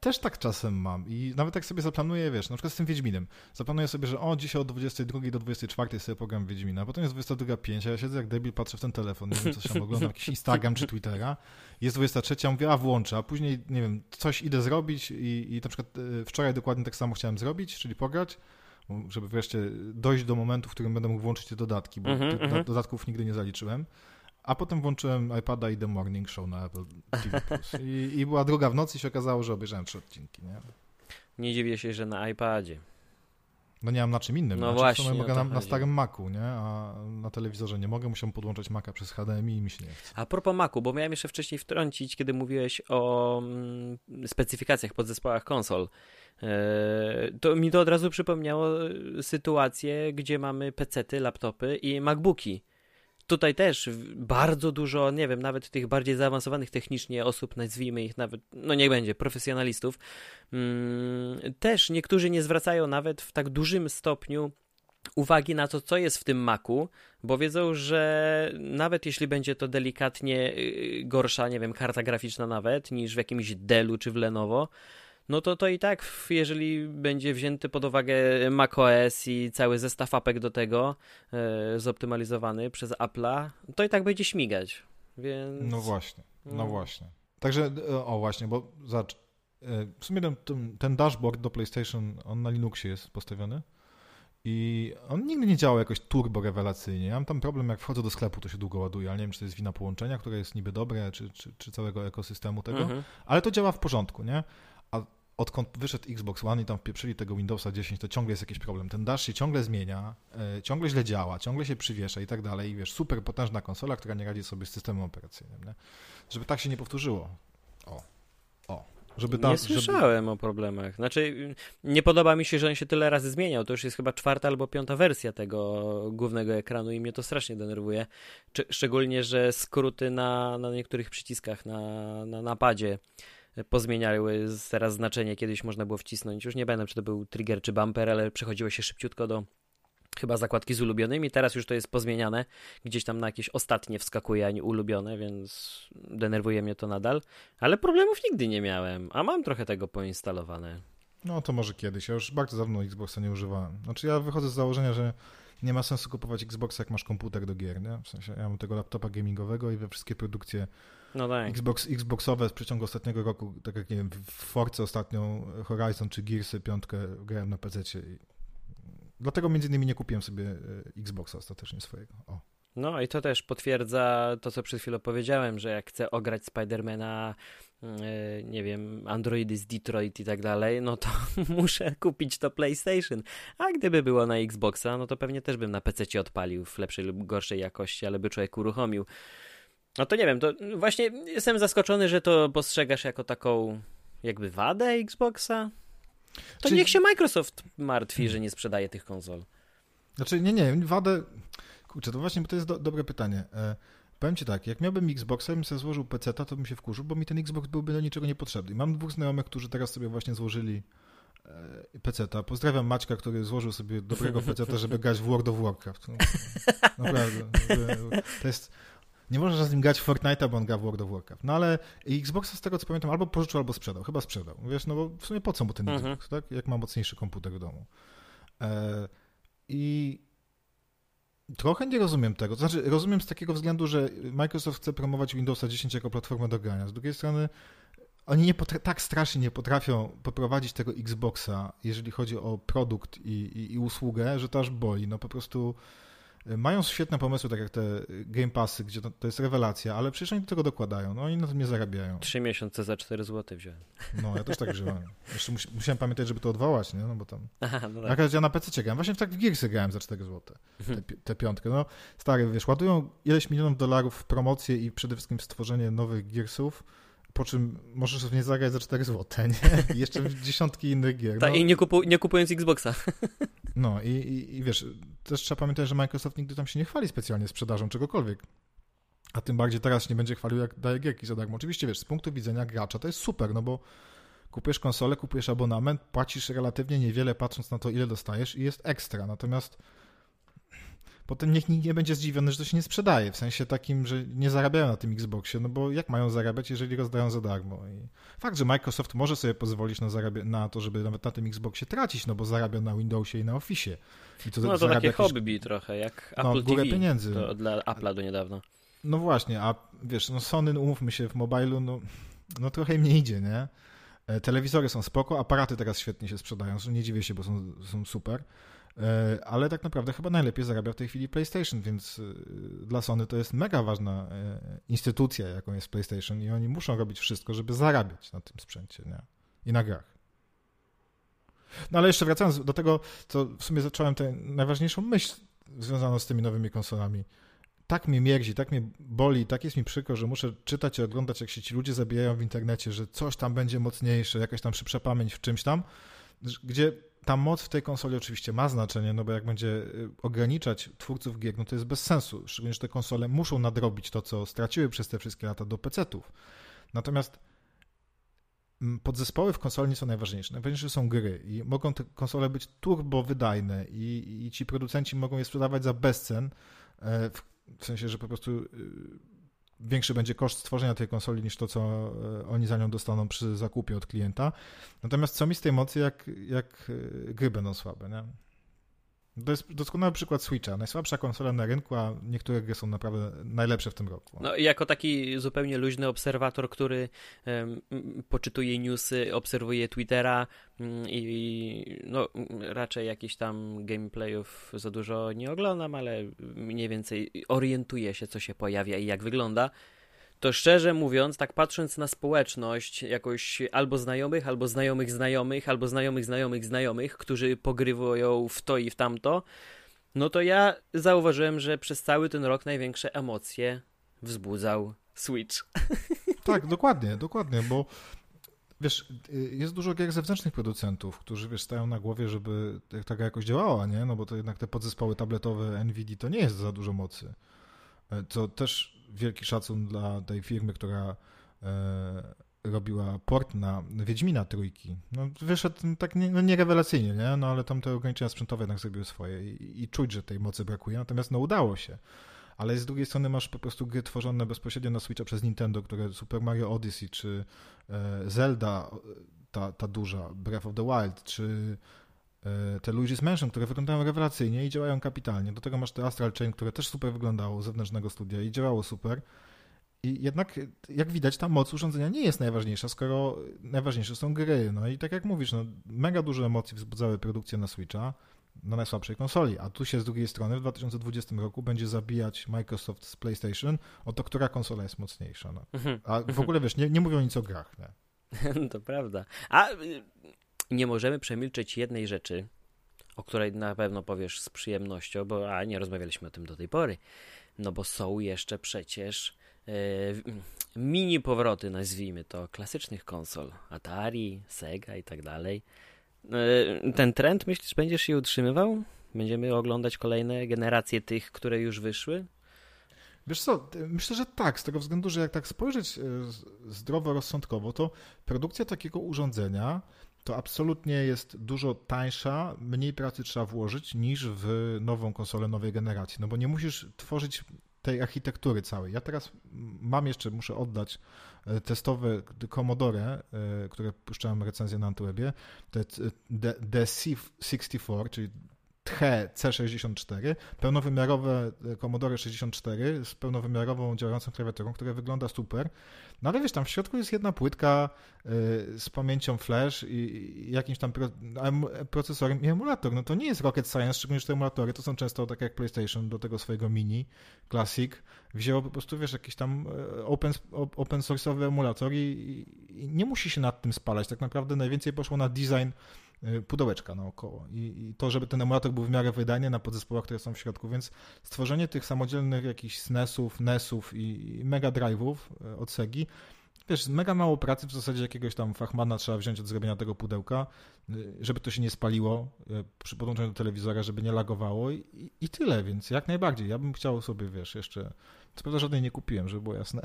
też tak czasem mam i nawet jak sobie zaplanuję, wiesz, na przykład z tym Wiedźminem, zaplanuję sobie, że o, dzisiaj od 22 do 24 sobie program Wiedźmina, a potem jest 22.05, a ja siedzę jak debil, patrzę w ten telefon, nie wiem, co się oglądam, jakiś Instagram czy Twittera, jest 23, a mówię, a włączę, a później, nie wiem, coś idę zrobić i, i na przykład e, wczoraj dokładnie tak samo chciałem zrobić, czyli pograć, żeby wreszcie dojść do momentu, w którym będę mógł włączyć te dodatki, bo mm -hmm. dodatków nigdy nie zaliczyłem. A potem włączyłem iPada i The Morning Show na Apple TV+. I, I była druga w nocy i się okazało, że obejrzałem trzy odcinki. Nie, nie dziwię się, że na iPadzie. No nie mam na czym innym. No znaczy, właśnie. Mogę na, na, starym Macu, nie? A na telewizorze nie mogę, musiałem podłączać Maca przez HDMI i mi się nie chce. A propos Macu, bo miałem jeszcze wcześniej wtrącić, kiedy mówiłeś o mm, specyfikacjach, podzespołach konsol. E, to mi to od razu przypomniało sytuację, gdzie mamy PC-ty, laptopy i MacBooki tutaj też bardzo dużo, nie wiem, nawet tych bardziej zaawansowanych technicznie osób, nazwijmy ich nawet, no niech będzie, profesjonalistów, mm, też niektórzy nie zwracają nawet w tak dużym stopniu uwagi na to, co jest w tym maku, bo wiedzą, że nawet jeśli będzie to delikatnie y, gorsza, nie wiem, karta graficzna nawet, niż w jakimś Dellu czy w Lenovo, no to to i tak, jeżeli będzie wzięty pod uwagę macOS i cały zestaw apek do tego e, zoptymalizowany przez Apple'a, to i tak będzie śmigać, więc... No właśnie, no, no. właśnie. Także, e, o właśnie, bo zacz, e, w sumie ten, ten dashboard do PlayStation, on na Linuxie jest postawiony i on nigdy nie działał jakoś turbo rewelacyjnie. Ja mam tam problem, jak wchodzę do sklepu, to się długo ładuje, ale nie wiem, czy to jest wina połączenia, które jest niby dobre, czy, czy, czy całego ekosystemu tego, mhm. ale to działa w porządku, nie? A odkąd wyszedł Xbox One i tam wpieprzyli tego Windowsa 10, to ciągle jest jakiś problem. Ten dash się ciągle zmienia, e, ciągle źle działa, ciągle się przywiesza i tak dalej. I wiesz, super potężna konsola, która nie radzi sobie z systemem operacyjnym. Nie? Żeby tak się nie powtórzyło. O. O. Żeby tam, nie słyszałem żeby... o problemach. Znaczy, nie podoba mi się, że on się tyle razy zmieniał. To już jest chyba czwarta albo piąta wersja tego głównego ekranu i mnie to strasznie denerwuje. Szczególnie, że skróty na, na niektórych przyciskach na, na napadzie pozmieniały teraz znaczenie. Kiedyś można było wcisnąć, już nie będę, czy to był trigger czy bumper, ale przechodziło się szybciutko do chyba zakładki z ulubionymi. Teraz już to jest pozmieniane. Gdzieś tam na jakieś ostatnie wskakuje, a nie ulubione, więc denerwuje mnie to nadal. Ale problemów nigdy nie miałem, a mam trochę tego poinstalowane. No to może kiedyś. Ja już bardzo dawno Xboxa nie używałem. Znaczy ja wychodzę z założenia, że nie ma sensu kupować Xboxa, jak masz komputer do gier, nie? W sensie ja mam tego laptopa gamingowego i we wszystkie produkcje no tak. Xbox, Xboxowe w przeciągu ostatniego roku, tak jak nie wiem, w Force ostatnią Horizon czy Gearsy piątkę grałem na PC. I... Dlatego między innymi nie kupiłem sobie e, Xboxa ostatecznie swojego. O. No i to też potwierdza to, co przed chwilą powiedziałem, że jak chcę ograć Spidermana, yy, nie wiem, Androidy z Detroit i tak dalej, no to muszę kupić to PlayStation. A gdyby było na Xboxa, no to pewnie też bym na PC odpalił w lepszej lub gorszej jakości, ale by człowiek uruchomił. No to nie wiem, to właśnie jestem zaskoczony, że to postrzegasz jako taką jakby wadę Xboxa. To Czy... niech się Microsoft martwi, że nie sprzedaje tych konsol. Znaczy, nie, nie, wadę... Kurczę, to właśnie to jest do, dobre pytanie. E, powiem ci tak, jak miałbym Xboxa, bym sobie złożył PC, to bym się wkurzył, bo mi ten Xbox byłby do niczego niepotrzebny. I mam dwóch znajomych, którzy teraz sobie właśnie złożyli e, PC-ta. Pozdrawiam Maćka, który złożył sobie dobrego PC-ta, żeby grać w World of Warcraft. No, naprawdę. To jest... Nie można z nim grać w Fortnite'a, bo on gra w World of Warcraft. No ale Xboxa z tego co pamiętam albo pożyczył, albo sprzedał. Chyba sprzedał. Wiesz, no bo w sumie po co mu ten mhm. Xbox, tak? Jak ma mocniejszy komputer w domu. E, I trochę nie rozumiem tego. To znaczy, rozumiem z takiego względu, że Microsoft chce promować Windowsa 10 jako platformę do grania. Z drugiej strony oni nie tak strasznie nie potrafią poprowadzić tego Xboxa, jeżeli chodzi o produkt i, i, i usługę, że to aż boli. No po prostu mają świetne pomysły, tak jak te Game Passy, gdzie to, to, jest rewelacja, ale przecież oni do tego dokładają, no oni na tym nie zarabiają. Trzy miesiące za 4 zł wziąłem. No, ja też tak wziąłem. Jeszcze mus, musiałem pamiętać, żeby to odwołać, nie? No bo tam... Aha, no tak. ja na PC grałem, właśnie tak w Gearsy grałem za 4 zł, te, te piątkę. No, stary, wiesz, ładują ileś milionów dolarów w promocję i przede wszystkim w stworzenie nowych Gearsów, po czym możesz w nie zagrać za 4 zł, nie? I jeszcze dziesiątki innych gier. Tak, no. i nie, kupu, nie kupując Xboxa. No i, i, i, wiesz, też trzeba pamiętać, że Microsoft nigdy tam się nie chwali specjalnie sprzedażą czegokolwiek. A tym bardziej teraz się nie będzie chwalił, jak daje gierki za darmo. Oczywiście, wiesz, z punktu widzenia gracza to jest super, no bo kupujesz konsolę, kupujesz abonament, płacisz relatywnie niewiele patrząc na to, ile dostajesz i jest ekstra. Natomiast potem niech nikt nie będzie zdziwiony, że to się nie sprzedaje, w sensie takim, że nie zarabiają na tym Xboxie, no bo jak mają zarabiać, jeżeli rozdają za darmo? I fakt, że Microsoft może sobie pozwolić na, zarabia- na to, żeby nawet na tym Xboxie tracić, no bo zarabia na Windowsie i na Office. I to no to takie jakieś... hobby trochę, jak no, Apple no, górę TV, pieniędzy. To dla Apple'a do niedawna. No właśnie, a wiesz, no Sony, umówmy się, w mobilu, no, no trochę im nie idzie, nie? E, telewizory są spoko, aparaty teraz świetnie się sprzedają, nie dziwię się, bo są, są super. E, ale tak naprawdę chyba najlepiej zarabia w tej chwili PlayStation, więc e, dla Sony to jest mega ważna e, instytucja, jaką jest PlayStation i oni muszą robić wszystko, żeby zarabiać na tym sprzęcie nie? i na grach. No ale jeszcze wracając do tego, co w sumie zacząłem tę najważniejszą myśl związaną z tymi nowymi konsolami. Tak mnie mierzi, tak mnie boli, tak jest mi przykro, że muszę czytać i oglądać, jak się ci ludzie zabijają w internecie, że coś tam będzie mocniejsze, jakaś tam szybsza pamięć w czymś tam, gdzie ta moc w tej konsoli oczywiście ma znaczenie, no bo jak będzie y, ograniczać twórców gier, no to jest bez sensu. Szczególnie, że te konsole muszą nadrobić to, co straciły przez te wszystkie lata do PC-ów. Natomiast mm, podzespoły w konsoli nie są najważniejsze. Najważniejsze są gry i mogą te konsole być turbo wydajne i, i ci producenci mogą je sprzedawać za bezcen, e, w, sensie, że po prostu y, większy będzie koszt stworzenia tej konsoli niż to, co e, oni za nią dostaną przy zakupie od klienta. Natomiast co mi z tej mocy, jak, jak e, gry będą słabe, nie? To jest doskonały przykład Switcha. Najsłabsza konsola na rynku, a niektóre gry są naprawdę najlepsze w tym roku. No i jako taki zupełnie luźny obserwator, który um, poczytuje newsy, obserwuje Twittera um, i no, raczej jakichś tam gameplayów za dużo nie oglądam, ale mniej więcej orientuję się, co się pojawia i jak wygląda to szczerze mówiąc, tak patrząc na społeczność jakoś albo znajomych, albo znajomych znajomych, albo znajomych znajomych znajomych, którzy pogrywują w to i w tamto, no to ja zauważyłem, że przez cały ten rok największe emocje wzbudzał Switch. Tak, dokładnie, dokładnie, bo wiesz, jest dużo gier zewnętrznych producentów, którzy wiesz, stają na głowie, żeby ta gra jakoś działała, nie? No bo to jednak te podzespoły tabletowe NVIDIA to nie jest za dużo mocy. E, co też wielki szacun dla tej firmy, która e, robiła port na Wiedźmina trójki. No, wyszedł tak nie, no nie rewelacyjnie, nie? No, ale tam te ograniczenia sprzętowe jednak zrobiły swoje i, i czuć, że tej mocy brakuje, natomiast no udało się. Ale z drugiej strony masz po prostu gry tworzone bezpośrednio na Switcha przez Nintendo, które Super Mario Odyssey, czy e, Zelda, ta, ta duża, Breath of the Wild, czy te Luigi's Mansion, które wyglądają rewelacyjnie i działają kapitalnie. Do tego masz te Astral Chain, które też super wyglądało z zewnętrznego studia i działało super. I jednak, jak widać, ta moc urządzenia nie jest najważniejsza, skoro najważniejsze są gry. No i tak jak mówisz, no, mega dużo emocji wzbudzały produkcje na Switcha, na najsłabszej konsoli, a tu się z drugiej strony w 2020 roku będzie zabijać Microsoft z PlayStation o to, która konsola jest mocniejsza. No. Mhm. A w ogóle, wiesz, nie, nie mówią nic o grach. Nie? To prawda. A nie możemy przemilczeć jednej rzeczy, o której na pewno powiesz z przyjemnością, bo a nie rozmawialiśmy o tym do tej pory. No bo są jeszcze przecież e, mini powroty, nazwijmy to, klasycznych konsol. Atari, Sega i tak dalej. E, ten trend myślisz, będziesz się utrzymywał? Będziemy oglądać kolejne generacje tych, które już wyszły? Wiesz co, myślę, że tak, z tego względu, że jak tak spojrzeć e, zdrowo, rozsądkowo, to produkcja takiego urządzenia to absolutnie jest dużo tańsza, mniej pracy trzeba włożyć niż w nową konsolę nowej generacji, no bo nie musisz tworzyć tej architektury całej. Ja teraz mam jeszcze, muszę oddać e, testowe Commodore, e, które puszczałem recenzję na Antwebie, jest DC64, czyli THE C64, pełnowymiarowe e, Commodore 64 z pełnowymiarową działającą klawiaturą, która wygląda super. No ale wiesz, tam w środku jest jedna płytka y, z pamięcią flash i, jakimś tam pro, procesorem i emulator. No to nie jest rocket science, szczególnie, że te emulatory to są często tak jak PlayStation do tego swojego mini, Classic, wzięło po prostu, wiesz, jakiś tam e, open, open source'owy emulator i, i nie musi się nad tym spalać. Tak naprawdę najwięcej poszło na design pudełeczka naokoło. I, I, to, żeby ten emulator był w miarę wydajny na podzespołach, które są w środku, więc stworzenie tych samodzielnych jakichś SNESów, NESów i, i Mega Drive'ów y, od Segi, wiesz, mega mało pracy, w zasadzie jakiegoś tam fachmana trzeba wziąć od zrobienia tego pudełka, y, żeby to się nie spaliło przy podłączeniu do telewizora, żeby nie lagowało i, i tyle, więc jak najbardziej. Ja bym chciał sobie, wiesz, jeszcze, co prawda żadnej nie kupiłem, żeby było jasne.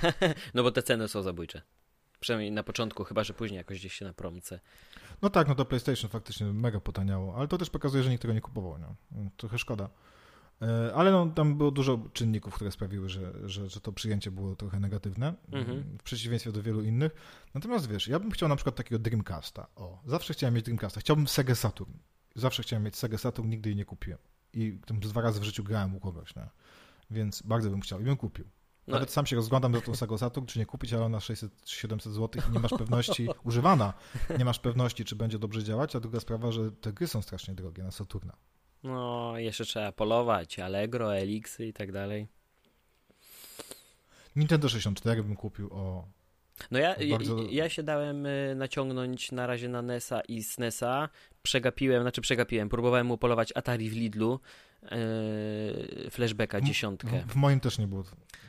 no bo te ceny są zabójcze. Przynajmniej na początku, chyba że później jakoś gdzieś się na promce. No tak, no to PlayStation faktycznie mega potaniało, ale to też pokazuje, że nikt tego nie kupował. Nie? Trochę szkoda. E, ale no, tam było dużo czynników, które sprawiły, że, że, że to przyjęcie było trochę negatywne, mhm. w przeciwieństwie do wielu innych. Natomiast wiesz, ja bym chciał na przykład takiego Dreamcasta. O, zawsze chciałem mieć Dreamcasta. Chciałbym Sega Saturn. Zawsze chciałem mieć Sega Saturn, nigdy jej nie kupiłem. I tam dwa razy w życiu grałem u kogoś, nie? więc bardzo bym chciał i bym kupił. No. Nawet sam się rozglądam do tą Sego Saturn, czy nie kupić, ale ona 600-700 zł i nie masz pewności, używana, nie masz pewności, czy będzie dobrze działać, a druga sprawa, że te gry są strasznie drogie na Saturna. No, jeszcze trzeba polować, Allegro, Elixy i tak dalej. Nintendo 64 bym kupił o no ja, bardzo... ja, ja, się dałem y, naciągnąć na razie na NESa i SNESa. Przegapiłem, znaczy przegapiłem, próbowałem mu polować Atari w Lidlu, yy, flashbacka dziesiątkę. W, w moim też nie było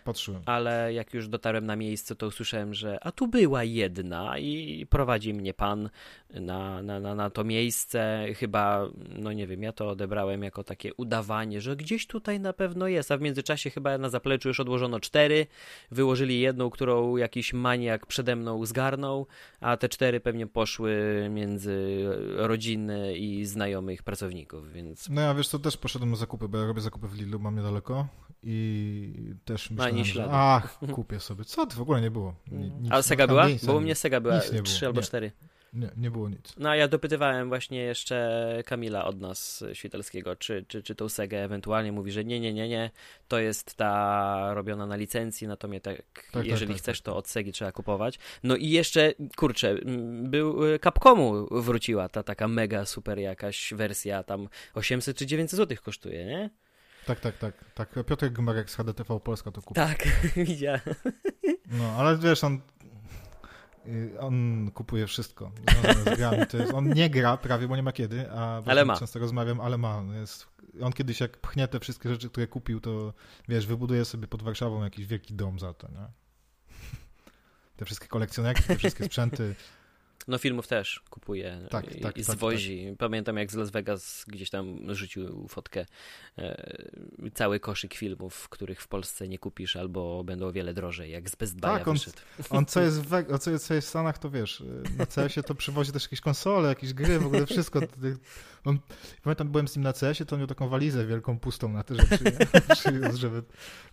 patrzyłem. Ale jak już dotarłem na miejsce, to usłyszałem, że a tu była jedna i prowadzi mnie pan na, na, na, na to miejsce. Chyba, no nie wiem, ja to odebrałem jako takie udawanie, że gdzieś tutaj na pewno jest, a w międzyczasie chyba na zapleczu już odłożono cztery, wyłożyli jedną, którą jakiś maniak przede mną zgarnął, a te cztery pewnie poszły między rodziny i znajomych pracowników, więc... No ja wiesz co, też poszedłem na zakupy, bo ja robię zakupy w Lidlu, mam niedaleko i też myślałem, że ach, kupię sobie. Co ty, w ogóle nie było. Nic, A Sega była? Bo u mnie Sega była trzy albo cztery. Nie, nie było nic. No a ja dopytywałem właśnie jeszcze Kamila od nas Świtelskiego, czy, czy, czy tą Segę ewentualnie mówi, że nie, nie, nie, nie, to jest ta robiona na licencji, natomiast tak, tak jeżeli tak, chcesz, tak, to od Segi trzeba kupować. No i jeszcze, kurczę, był y, Capcomu wróciła ta taka mega super jakaś wersja, tam 800 czy 900 zł kosztuje, nie? Tak, tak, tak. tak. Piotr Gmarek z HDTV Polska to kupił. Tak, widziałem. No, ale wiesz, on on kupuje wszystko z grami. To jest, on nie gra prawie, bo nie ma kiedy, a ale ma. często rozmawiam, ale ma. Jest, on kiedyś jak pchnie te wszystkie rzeczy, które kupił, to wiesz, wybuduje sobie pod Warszawą jakiś wielki dom za to, nie? Te wszystkie kolekcjonerki, te wszystkie sprzęty. No filmów też kupuje tak, i, tak, i zwozi. Tak, Pamiętam jak z Las Vegas gdzieś tam rzucił fotkę e, cały koszyk filmów, których w Polsce nie kupisz albo będą o wiele drożej, jak z Best Buy'a tak, on, on co jest w, co jest, co jest w Stanach, to wiesz, na CS-ie to przywozi też jakieś konsole, jakieś gry, w ogóle wszystko. On, pamiętam, byłem z nim na CS-ie, to on miał taką walizę wielką, pustą na te rzeczy, żeby,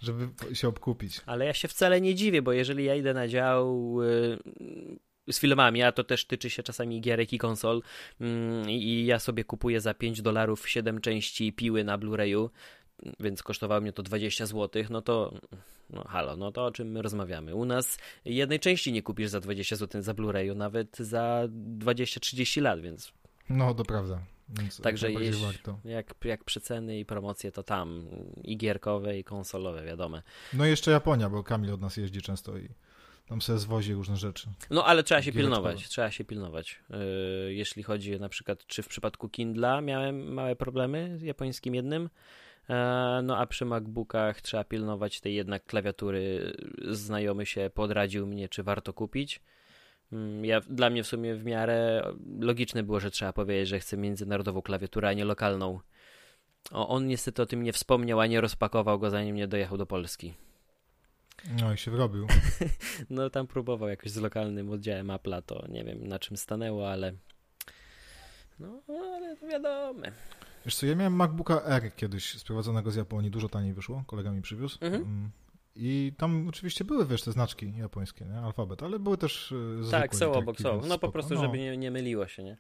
żeby się obkupić. Ale ja się wcale nie dziwię, bo jeżeli ja idę na dział y, z filmami, a to też tyczy się czasami gierek i konsol mm, i ja sobie kupuję za 5 dolarów 7 części piły na Blu-rayu, więc kosztowało mnie to 20 zł, no to no halo, no to o czym my rozmawiamy? U nas jednej części nie kupisz za 20 zł za Blu-rayu, nawet za 20-30 lat, więc... No, to prawda. Więc Także jeś, jak, jak przeceny i promocje, to tam i gierkowe, i konsolowe, wiadome. No i jeszcze Japonia, bo Kamil od nas jeździ często i tam sobie zwozi różne rzeczy. No ale trzeba się pilnować, trzeba się pilnować. Yy, jeśli chodzi na przykład, czy w przypadku Kindla miałem małe problemy z japońskim jednym, yy, no a przy MacBookach trzeba pilnować tej jednak klawiatury. Znajomy się podradził mnie, czy warto kupić. Yy, ja, dla mnie w sumie w miarę logiczne było, że trzeba powiedzieć, że chcę międzynarodową klawiaturę, a nie lokalną. O, on niestety o tym nie wspomniał, a nie rozpakował go zanim nie dojechał do Polski. No i się wyrobił. no tam próbował jakoś z lokalnym oddziałem Apple'a, to nie wiem na czym stanęło, ale No, ale to wiadomo. Wiesz co, ja miałem MacBooka R kiedyś sprowadzonego z Japonii, dużo taniej wyszło, kolega mi przywiózł. Mhm. Mm. I tam oczywiście były, wiesz, te znaczki japońskie, nie? alfabet, ale były też e, zwykłe. Tak, są obok, są. No po prostu, No, żeby nie, nie myliło się, nie?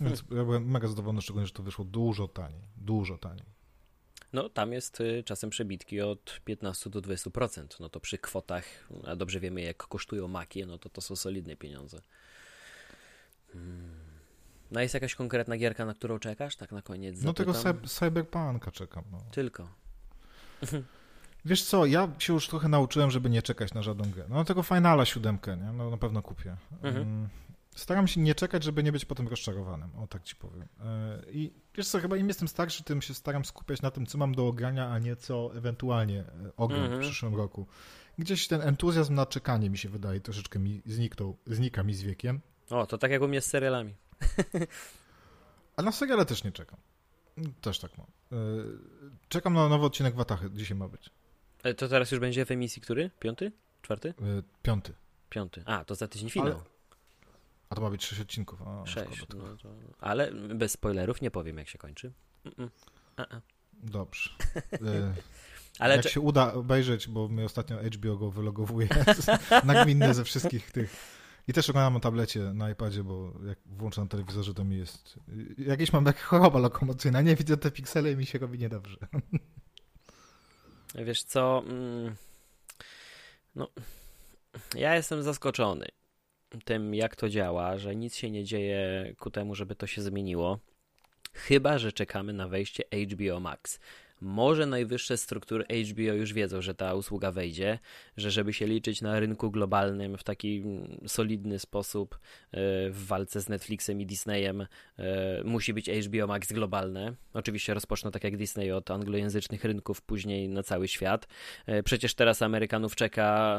Więc ja byłem mega zadowolony, szczególnie, że to wyszło dużo taniej, dużo taniej. No, tam jest y, czasem przebitki od 15 do 20%. No to przy kwotach, a dobrze wiemy jak kosztują maki, no to to są solidne pieniądze. Hmm. No jest jakaś konkretna gierka, na którą czekasz? Tak na koniec No tego Cyberpunka czekam. No. Tylko. Wiesz co, ja się już trochę nauczyłem, żeby nie czekać na żadną grę. No tego Finala siódemkę, nie? No na pewno kupię. Mhm. Mm, Staram się nie czekać, żeby nie być potem rozczarowanym, o tak ci powiem. E, I wiesz co, chyba im jestem starszy, tym się staram skupiać na tym, co mam do ogrania, a nie co ewentualnie e, ogram Mhm. w przyszłym roku. Gdzieś ten entuzjazm na czekanie mi się wydaje troszeczkę mi zniknął, znika mi z wiekiem, O, to tak jak u mnie z serialami. a na seriale też nie czekam. Też tak mam. E, Czekam na nowy odcinek Watachy, dzisiaj ma być. To teraz już będzie w emisji który? Piąty? Czwarty? Piąty. Piąty. A, to za tydzień finał. Ale- A to ma być sześć odcinków. A, Sześć. szkoda. No to... Ale bez spoilerów nie powiem jak się kończy. Dobrze. E, Ale Jak czy... się uda obejrzeć, bo my ostatnio HBO go wylogowuje nagminne ze wszystkich tych. I też oglądam na tablecie, na iPadzie, bo jak włączę na telewizorze, to mi jest... Jakieś mam jak choroba lokomocyjna, nie widzę te piksele i mi się robi niedobrze. Wiesz co? mm, No, ja jestem zaskoczony tym, jak to działa, że nic się nie dzieje ku temu, żeby to się zmieniło. Chyba, że czekamy na wejście HBO Max. Może najwyższe struktury HBO już wiedzą, że ta usługa wejdzie, że żeby się liczyć na rynku globalnym w taki mm, solidny sposób e, w walce z Netflixem i Disneyem e, musi być HBO Max globalne. Oczywiście rozpoczną tak jak Disney od anglojęzycznych rynków, później na cały świat. E, Przecież teraz Amerykanów czeka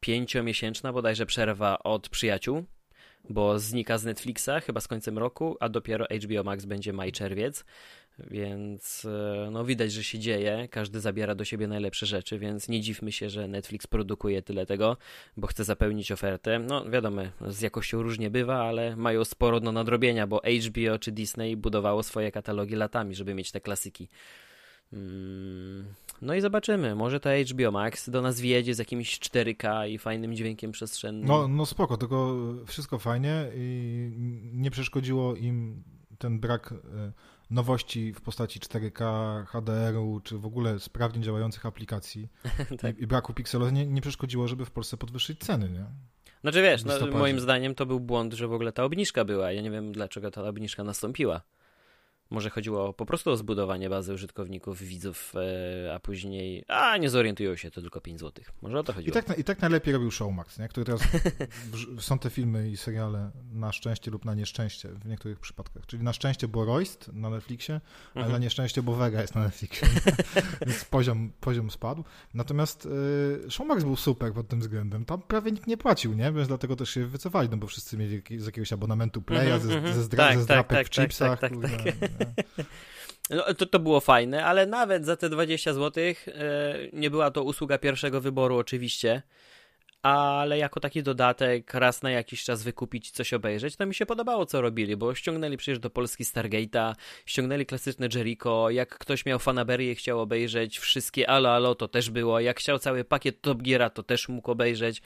pięciomiesięczna bodajże przerwa od przyjaciół, bo znika z Netflixa chyba z końcem roku, a dopiero HBO Max będzie maj-czerwiec. Więc e, no widać, że się dzieje, każdy zabiera do siebie najlepsze rzeczy, więc nie dziwmy się, że Netflix produkuje tyle tego, bo chce zapełnić ofertę. No wiadomo, z jakością różnie bywa, ale mają sporo do nadrobienia, bo HBO czy Disney budowało swoje katalogi latami, żeby mieć te klasyki. Mm, No i zobaczymy, może to HBO Max do nas wjedzie z jakimś 4K i fajnym dźwiękiem przestrzennym. No, no spoko, tylko wszystko fajnie i nie przeszkodziło im ten brak e, nowości w postaci 4K, HDR-u, czy w ogóle sprawnie działających aplikacji tak. i, i braku pikselów nie, nie przeszkodziło, żeby w Polsce podwyższyć ceny, nie? Znaczy wiesz, no, moim zdaniem to był błąd, że w ogóle ta obniżka była. Ja nie wiem, dlaczego ta obniżka nastąpiła. Może chodziło po prostu o zbudowanie bazy użytkowników, widzów, e, a później. A nie zorientują się, to tylko 5 zł. Może o to I chodziło. tak, I tak najlepiej robił Showmax, nie? który teraz są te filmy i seriale na szczęście lub na nieszczęście w niektórych przypadkach. Czyli na szczęście, bo Royst na Netflixie, ale Mhm. na nieszczęście, bo Vega jest na Netflixie. Więc poziom, poziom spadł. Natomiast y, Showmax był super pod tym względem. Tam prawie nikt nie płacił, nie? Więc dlatego też się wycofali, no bo wszyscy mieli z jakiegoś abonamentu Playa, Mhm, ze, mhm. ze, zdra- Tak, ze tak, zdrapek tak, w tak, chipsach. tak, tak, tak. No, to, to było fajne, ale nawet za te 20 zł e, nie była to usługa pierwszego wyboru, oczywiście. Ale jako taki dodatek, raz na jakiś czas wykupić coś obejrzeć, to mi się podobało, co robili, bo ściągnęli przecież do Polski Stargate'a, ściągnęli klasyczne Jericho. Jak ktoś miał Fanaberię chciał obejrzeć wszystkie Alo Alo, to też było. Jak chciał cały pakiet Top Geara, to też mógł obejrzeć.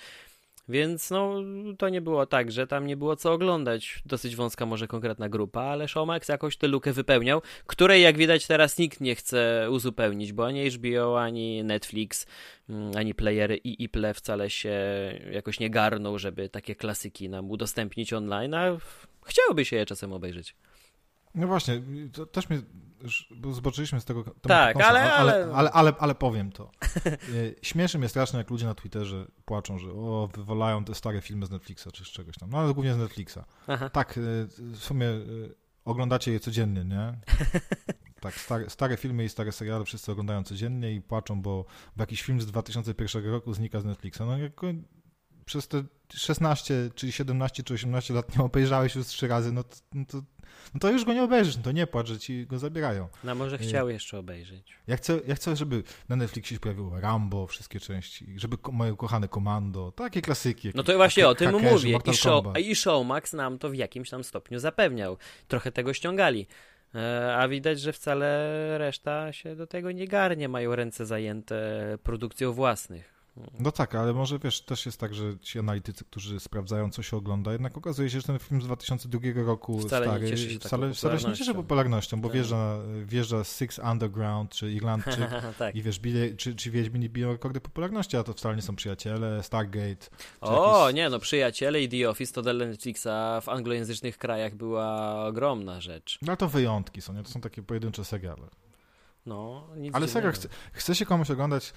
Więc no, to nie było tak, że tam nie było co oglądać. Dosyć wąska może konkretna grupa, ale Showmax jakoś tę lukę wypełniał, której jak widać teraz nikt nie chce uzupełnić, bo ani HBO, ani Netflix, mm, ani playery i Iple wcale się jakoś nie garną, żeby takie klasyki nam udostępnić online, a chciałoby się je czasem obejrzeć. No właśnie, to też mnie, bo zboczyliśmy z tego tematu Tak, ale- ale, ale- ale, ale, ale powiem to. Y, Śmieszy mnie strasznie, jak ludzie na Twitterze płaczą, że o, wywalają te stare filmy z Netflixa czy z czegoś tam. No ale głównie z Netflixa. Aha. Tak, y, w sumie y, oglądacie je codziennie, nie? Tak, stare, stare filmy i stare seriale wszyscy oglądają codziennie i płaczą, bo, bo jakiś film z 2001 roku znika z Netflixa. No przez te 16, czy 17, czy 18 lat nie obejrzałeś już trzy razy, no to, no to, no to już go nie obejrzysz, no to nie płacz, że ci go zabierają. No może chciał jeszcze obejrzeć. Ja chcę, ja chcę, żeby na Netflixie się pojawiło Rambo, wszystkie części, żeby ko moje ukochane Komando, takie klasyki. No to właśnie o tym mówię. I, show, I Showmax nam to w jakimś tam stopniu zapewniał. Trochę tego ściągali. E, a widać, że wcale reszta się do tego nie garnie, mają ręce zajęte produkcją własnych. No tak, ale może wiesz, też jest tak, że ci analitycy, którzy sprawdzają, co się ogląda, jednak okazuje się, że ten film z 2002 roku wcale stary, nie cieszy się wcale, wcale się nie cieszy popularnością, bo tak. wjeżdża, wjeżdża Six Underground, czy Irlandczyk tak. i wiesz, bije, czy, czy Wiedźmini biją rekordy popularności, a to wcale nie są przyjaciele, Stargate. O, jakieś... nie, no przyjaciele i The Office to dla Netflixa w anglojęzycznych krajach była ogromna rzecz. No to wyjątki są, nie? To są takie pojedyncze seriale. No, Ale serio, chce, chce się komuś oglądać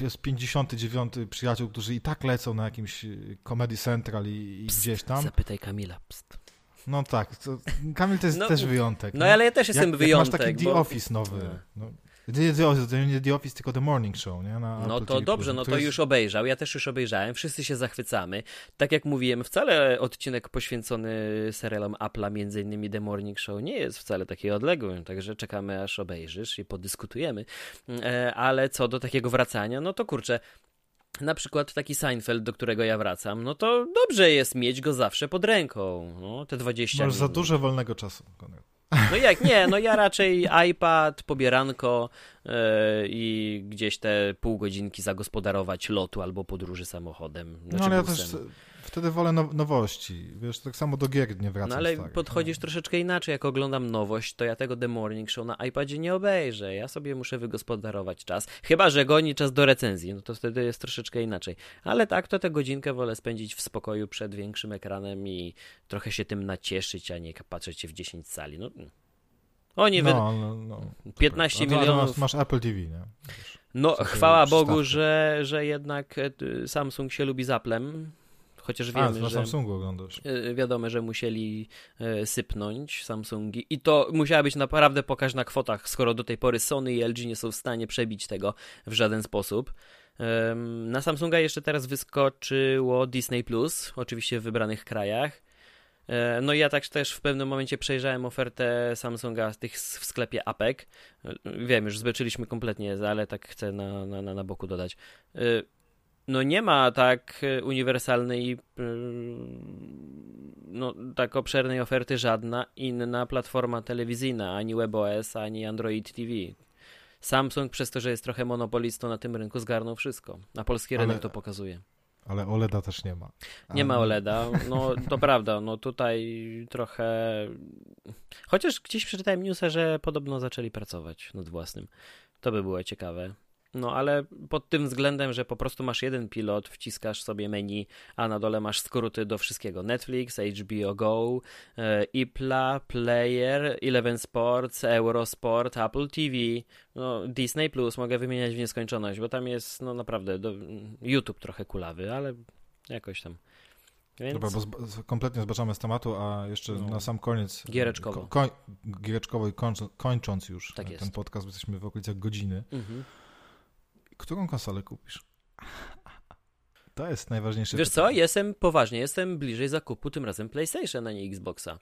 jest 59 przyjaciół, którzy i tak lecą na jakimś y, Comedy Central i, i Psst, gdzieś tam. Zapytaj Kamila. Psst. No tak, to, Kamil to jest no, też wyjątek. No, ale ja też jestem jak, wyjątek. Jak masz taki bo... The Office nowy. No. Nie The Office, nie The Office, tylko The Morning Show, nie? Na no to dobrze, no to jest... już obejrzał, ja też już obejrzałem, wszyscy się zachwycamy. Tak jak mówiłem, wcale odcinek poświęcony serialom Apple'a, między innymi The Morning Show, nie jest wcale taki odległy, także czekamy aż obejrzysz i podyskutujemy. E, ale co do takiego wracania, no to kurczę, na przykład taki Seinfeld, do którego ja wracam, no to dobrze jest mieć go zawsze pod ręką. No, te 20 Masz minut. za dużo wolnego czasu. No jak nie, no ja raczej iPad, pobieranko yy, i gdzieś te pół godzinki zagospodarować lotu albo podróży samochodem. Znaczy no ale ja też wtedy wolę now nowości. Wiesz, tak samo do gier nie wracam. No ale stary. podchodzisz no. troszeczkę inaczej. Jak oglądam nowość, to ja tego The Morning Show na iPadzie nie obejrzę. Ja sobie muszę wygospodarować czas. Chyba, że goni czas do recenzji, no to wtedy jest troszeczkę inaczej. Ale tak, to tę godzinkę wolę spędzić w spokoju przed większym ekranem i trochę się tym nacieszyć, a nie patrzeć się w 10 sali. No, oni no, wy... no, no, 15 milionów. Masz, masz, Apple TV, nie? Wiesz, no, chwała Bogu, że, że jednak e, Samsung się lubi z Applem chociaż wiemy, A, że Samsungu oglądasz. E, wiadomo, że musieli e, sypnąć Samsungi i to musiała być naprawdę pokaźna kwota, skoro do tej pory Sony i LG nie są w stanie przebić tego w żaden sposób. Na Samsunga jeszcze teraz wyskoczyło Disney Plus, oczywiście w wybranych krajach. E, no i ja tak też w pewnym momencie przejrzałem ofertę Samsunga tych w sklepie APEC. Wiem, już zbeczyliśmy kompletnie, ale tak chcę na, na, na boku dodać no nie ma tak uniwersalnej, no tak obszernej oferty żadna inna platforma telewizyjna, ani WebOS, ani Android TV. Samsung przez to, że jest trochę monopolistą na tym rynku zgarnął wszystko. Na polski rynek to pokazuje. Ale OLEDa też nie ma. Nie ma OLEDa, no to prawda, no tutaj trochę... Chociaż gdzieś przeczytałem newsa, że podobno zaczęli pracować nad własnym. To by było ciekawe. No ale pod tym względem, że po prostu masz jeden pilot, wciskasz sobie menu, a na dole masz skróty do wszystkiego. Netflix, HBO Go, e, IPLA, Player, Eleven Sports, Eurosport, Apple TV, no, Disney Plus, mogę wymieniać w nieskończoność, bo tam jest no naprawdę do, YouTube trochę kulawy, ale jakoś tam. Więc... Dobra, bo z, kompletnie zbaczamy z tematu, a jeszcze no. na sam koniec. Giereczkowo. Ko, giereczkowo i kończąc już tak ten jest. podcast, jesteśmy w okolicach godziny. Mhm. Którą konsolę kupisz? To jest najważniejsze. Wiesz pytanie. co, jestem poważnie, jestem bliżej zakupu tym razem PlayStation, a nie Xboxa.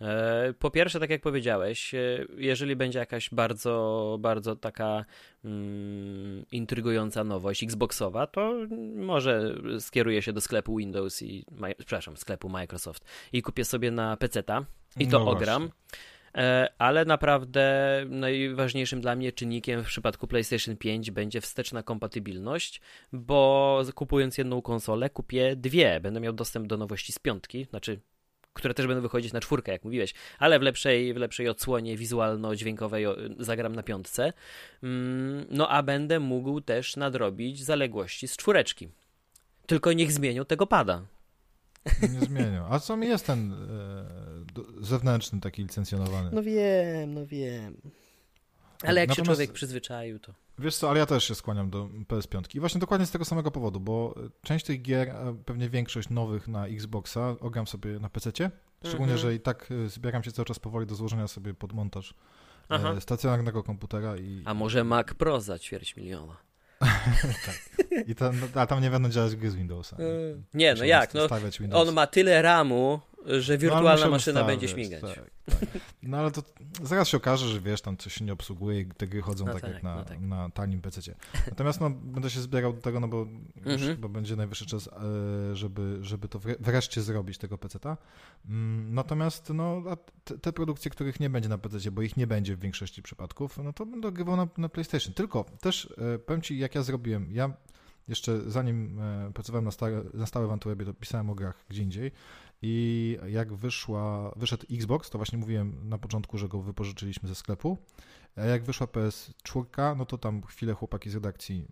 E, po pierwsze, tak jak powiedziałeś, e, jeżeli będzie jakaś bardzo, bardzo taka mm, intrygująca nowość Xboxowa, to może skieruję się do sklepu Windows i, przepraszam, sklepu Microsoft i kupię sobie na PC-ta i to no ogram. Właśnie. E, ale naprawdę najważniejszym dla mnie czynnikiem w przypadku PlayStation 5 będzie wsteczna kompatybilność, bo kupując jedną konsolę kupię dwie. Będę miał dostęp do nowości z piątki, znaczy które też będą wychodzić na czwórkę, jak mówiłeś, ale w lepszej, w lepszej odsłonie wizualno-dźwiękowej zagram na piątce. Mm, no a będę mógł też nadrobić zaległości z czwóreczki. Tylko niech zmienią tego pada. Nie zmienią. A co mi jest ten e, zewnętrzny taki licencjonowany? No wiem, no wiem. Ale jak Natomiast, się człowiek przyzwyczaił, to... Wiesz co, ale ja też się skłaniam do PS5. I właśnie dokładnie z tego samego powodu, bo część tych gier, pewnie większość nowych na Xboxa, ogram sobie na PC. Szczególnie, mhm. że i tak e, zbieram się cały czas powoli do złożenia sobie pod montaż e, Aha. stacjonarnego komputera. i. A może Mac Pro za ćwierć miliona? tak. I to, no, a tam nie będą działać gry z Windowsa. Nie, no jak? No, on ma tyle RAMu, że no, wirtualna no, maszyna będzie śmigać. Tak, tak. No ale to zaraz się okaże, że wiesz, tam coś się nie obsługuje i te gry chodzą no tak, tak, jak na, no tak. na tanim PC. Natomiast no, będę się zbierał do tego, no bo już mhm. chyba będzie najwyższy czas, e, żeby, żeby to wreszcie zrobić, tego PC-ta. Mm, natomiast no, te, produkcje, których nie będzie na PC, bo ich nie będzie w większości przypadków, no to będę grywał na, na PlayStation. Tylko też e, powiem Ci, jak ja zrobiłem. Ja jeszcze zanim e, pracowałem na, stałe, na stałe w Antwerpie, to pisałem o grach gdzie indziej i jak wyszła, wyszedł Xbox, to właśnie mówiłem na początku, że go wypożyczyliśmy ze sklepu. A jak wyszła PS4, no to tam chwilę chłopaki z redakcji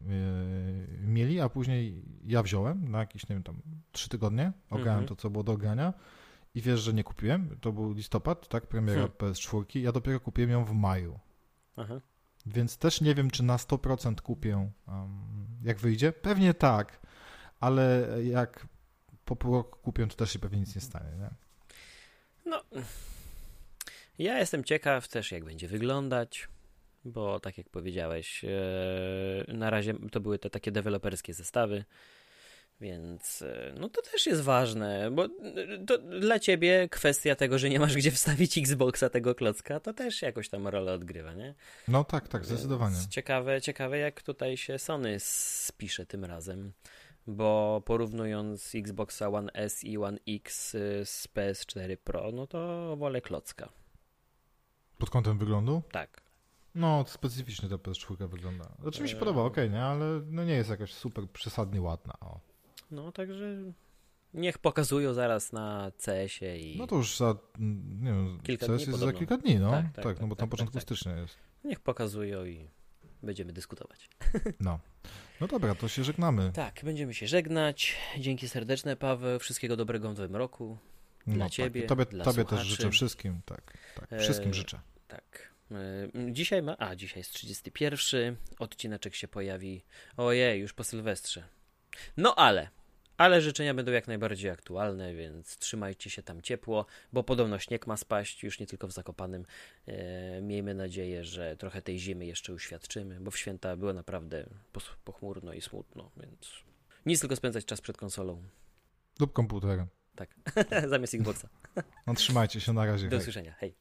yy, mieli, a później ja wziąłem na jakieś, nie wiem, tam trzy tygodnie, ograłem -hmm. to, co było do ogrania i wiesz, że nie kupiłem. To był listopad, tak, premiera hmm. PS4. Ja dopiero kupiłem ją w maju. Aha. Więc też nie wiem, czy na 100% kupię, um, jak wyjdzie. Pewnie tak, ale jak po pół roku kupią, to też się pewnie nic nie stanie, nie? No, ja jestem ciekaw też, jak będzie wyglądać, bo tak jak powiedziałeś, e, na razie to były te takie deweloperskie zestawy, więc e, no to też jest ważne, bo to dla ciebie kwestia tego, że nie masz gdzie wstawić Xboxa tego klocka, to też jakoś tam rolę odgrywa, nie? No tak, tak, zdecydowanie. ciekawe, ciekawe jak tutaj się Sony spisze tym razem bo porównując Xboxa One S i One X y, z PS4 Pro, no to wolę klocka. Pod kątem wyglądu? Tak. No, specyficznie ta PS4 wygląda. Znaczy mi się podoba, ok, nie? Ale no nie jest jakaś super przesadnie ładna. O. No, także niech pokazują zaraz na CS-ie i... No to już za, nie wiem, kilka CS jest za kilka dni, no. Tak, tak, tak no bo tak, na początku tak, tak. stycznia jest. Niech pokazują i będziemy dyskutować. No. No dobra, to się żegnamy. Tak, będziemy się żegnać. Dzięki serdeczne, Paweł. Wszystkiego dobrego w nowym roku. Dla no, tak. ciebie. Tobie, dla tobie też życzę wszystkim. Tak, tak. Wszystkim e, życzę. Tak. E, dzisiaj ma. A, dzisiaj jest 31. Odcineczek się pojawi. Ojej, już po Sylwestrze. No ale ale życzenia będą jak najbardziej aktualne, więc trzymajcie się tam ciepło, bo podobno śnieg ma spaść, już nie tylko w Zakopanym. E, miejmy nadzieję, że trochę tej zimy jeszcze uświadczymy, bo w święta było naprawdę pochmurno i smutno, więc nic tylko spędzać czas przed konsolą. Lub komputerem. Tak, zamiast Xboxa. No trzymajcie się, na razie. Do hej. usłyszenia, hej.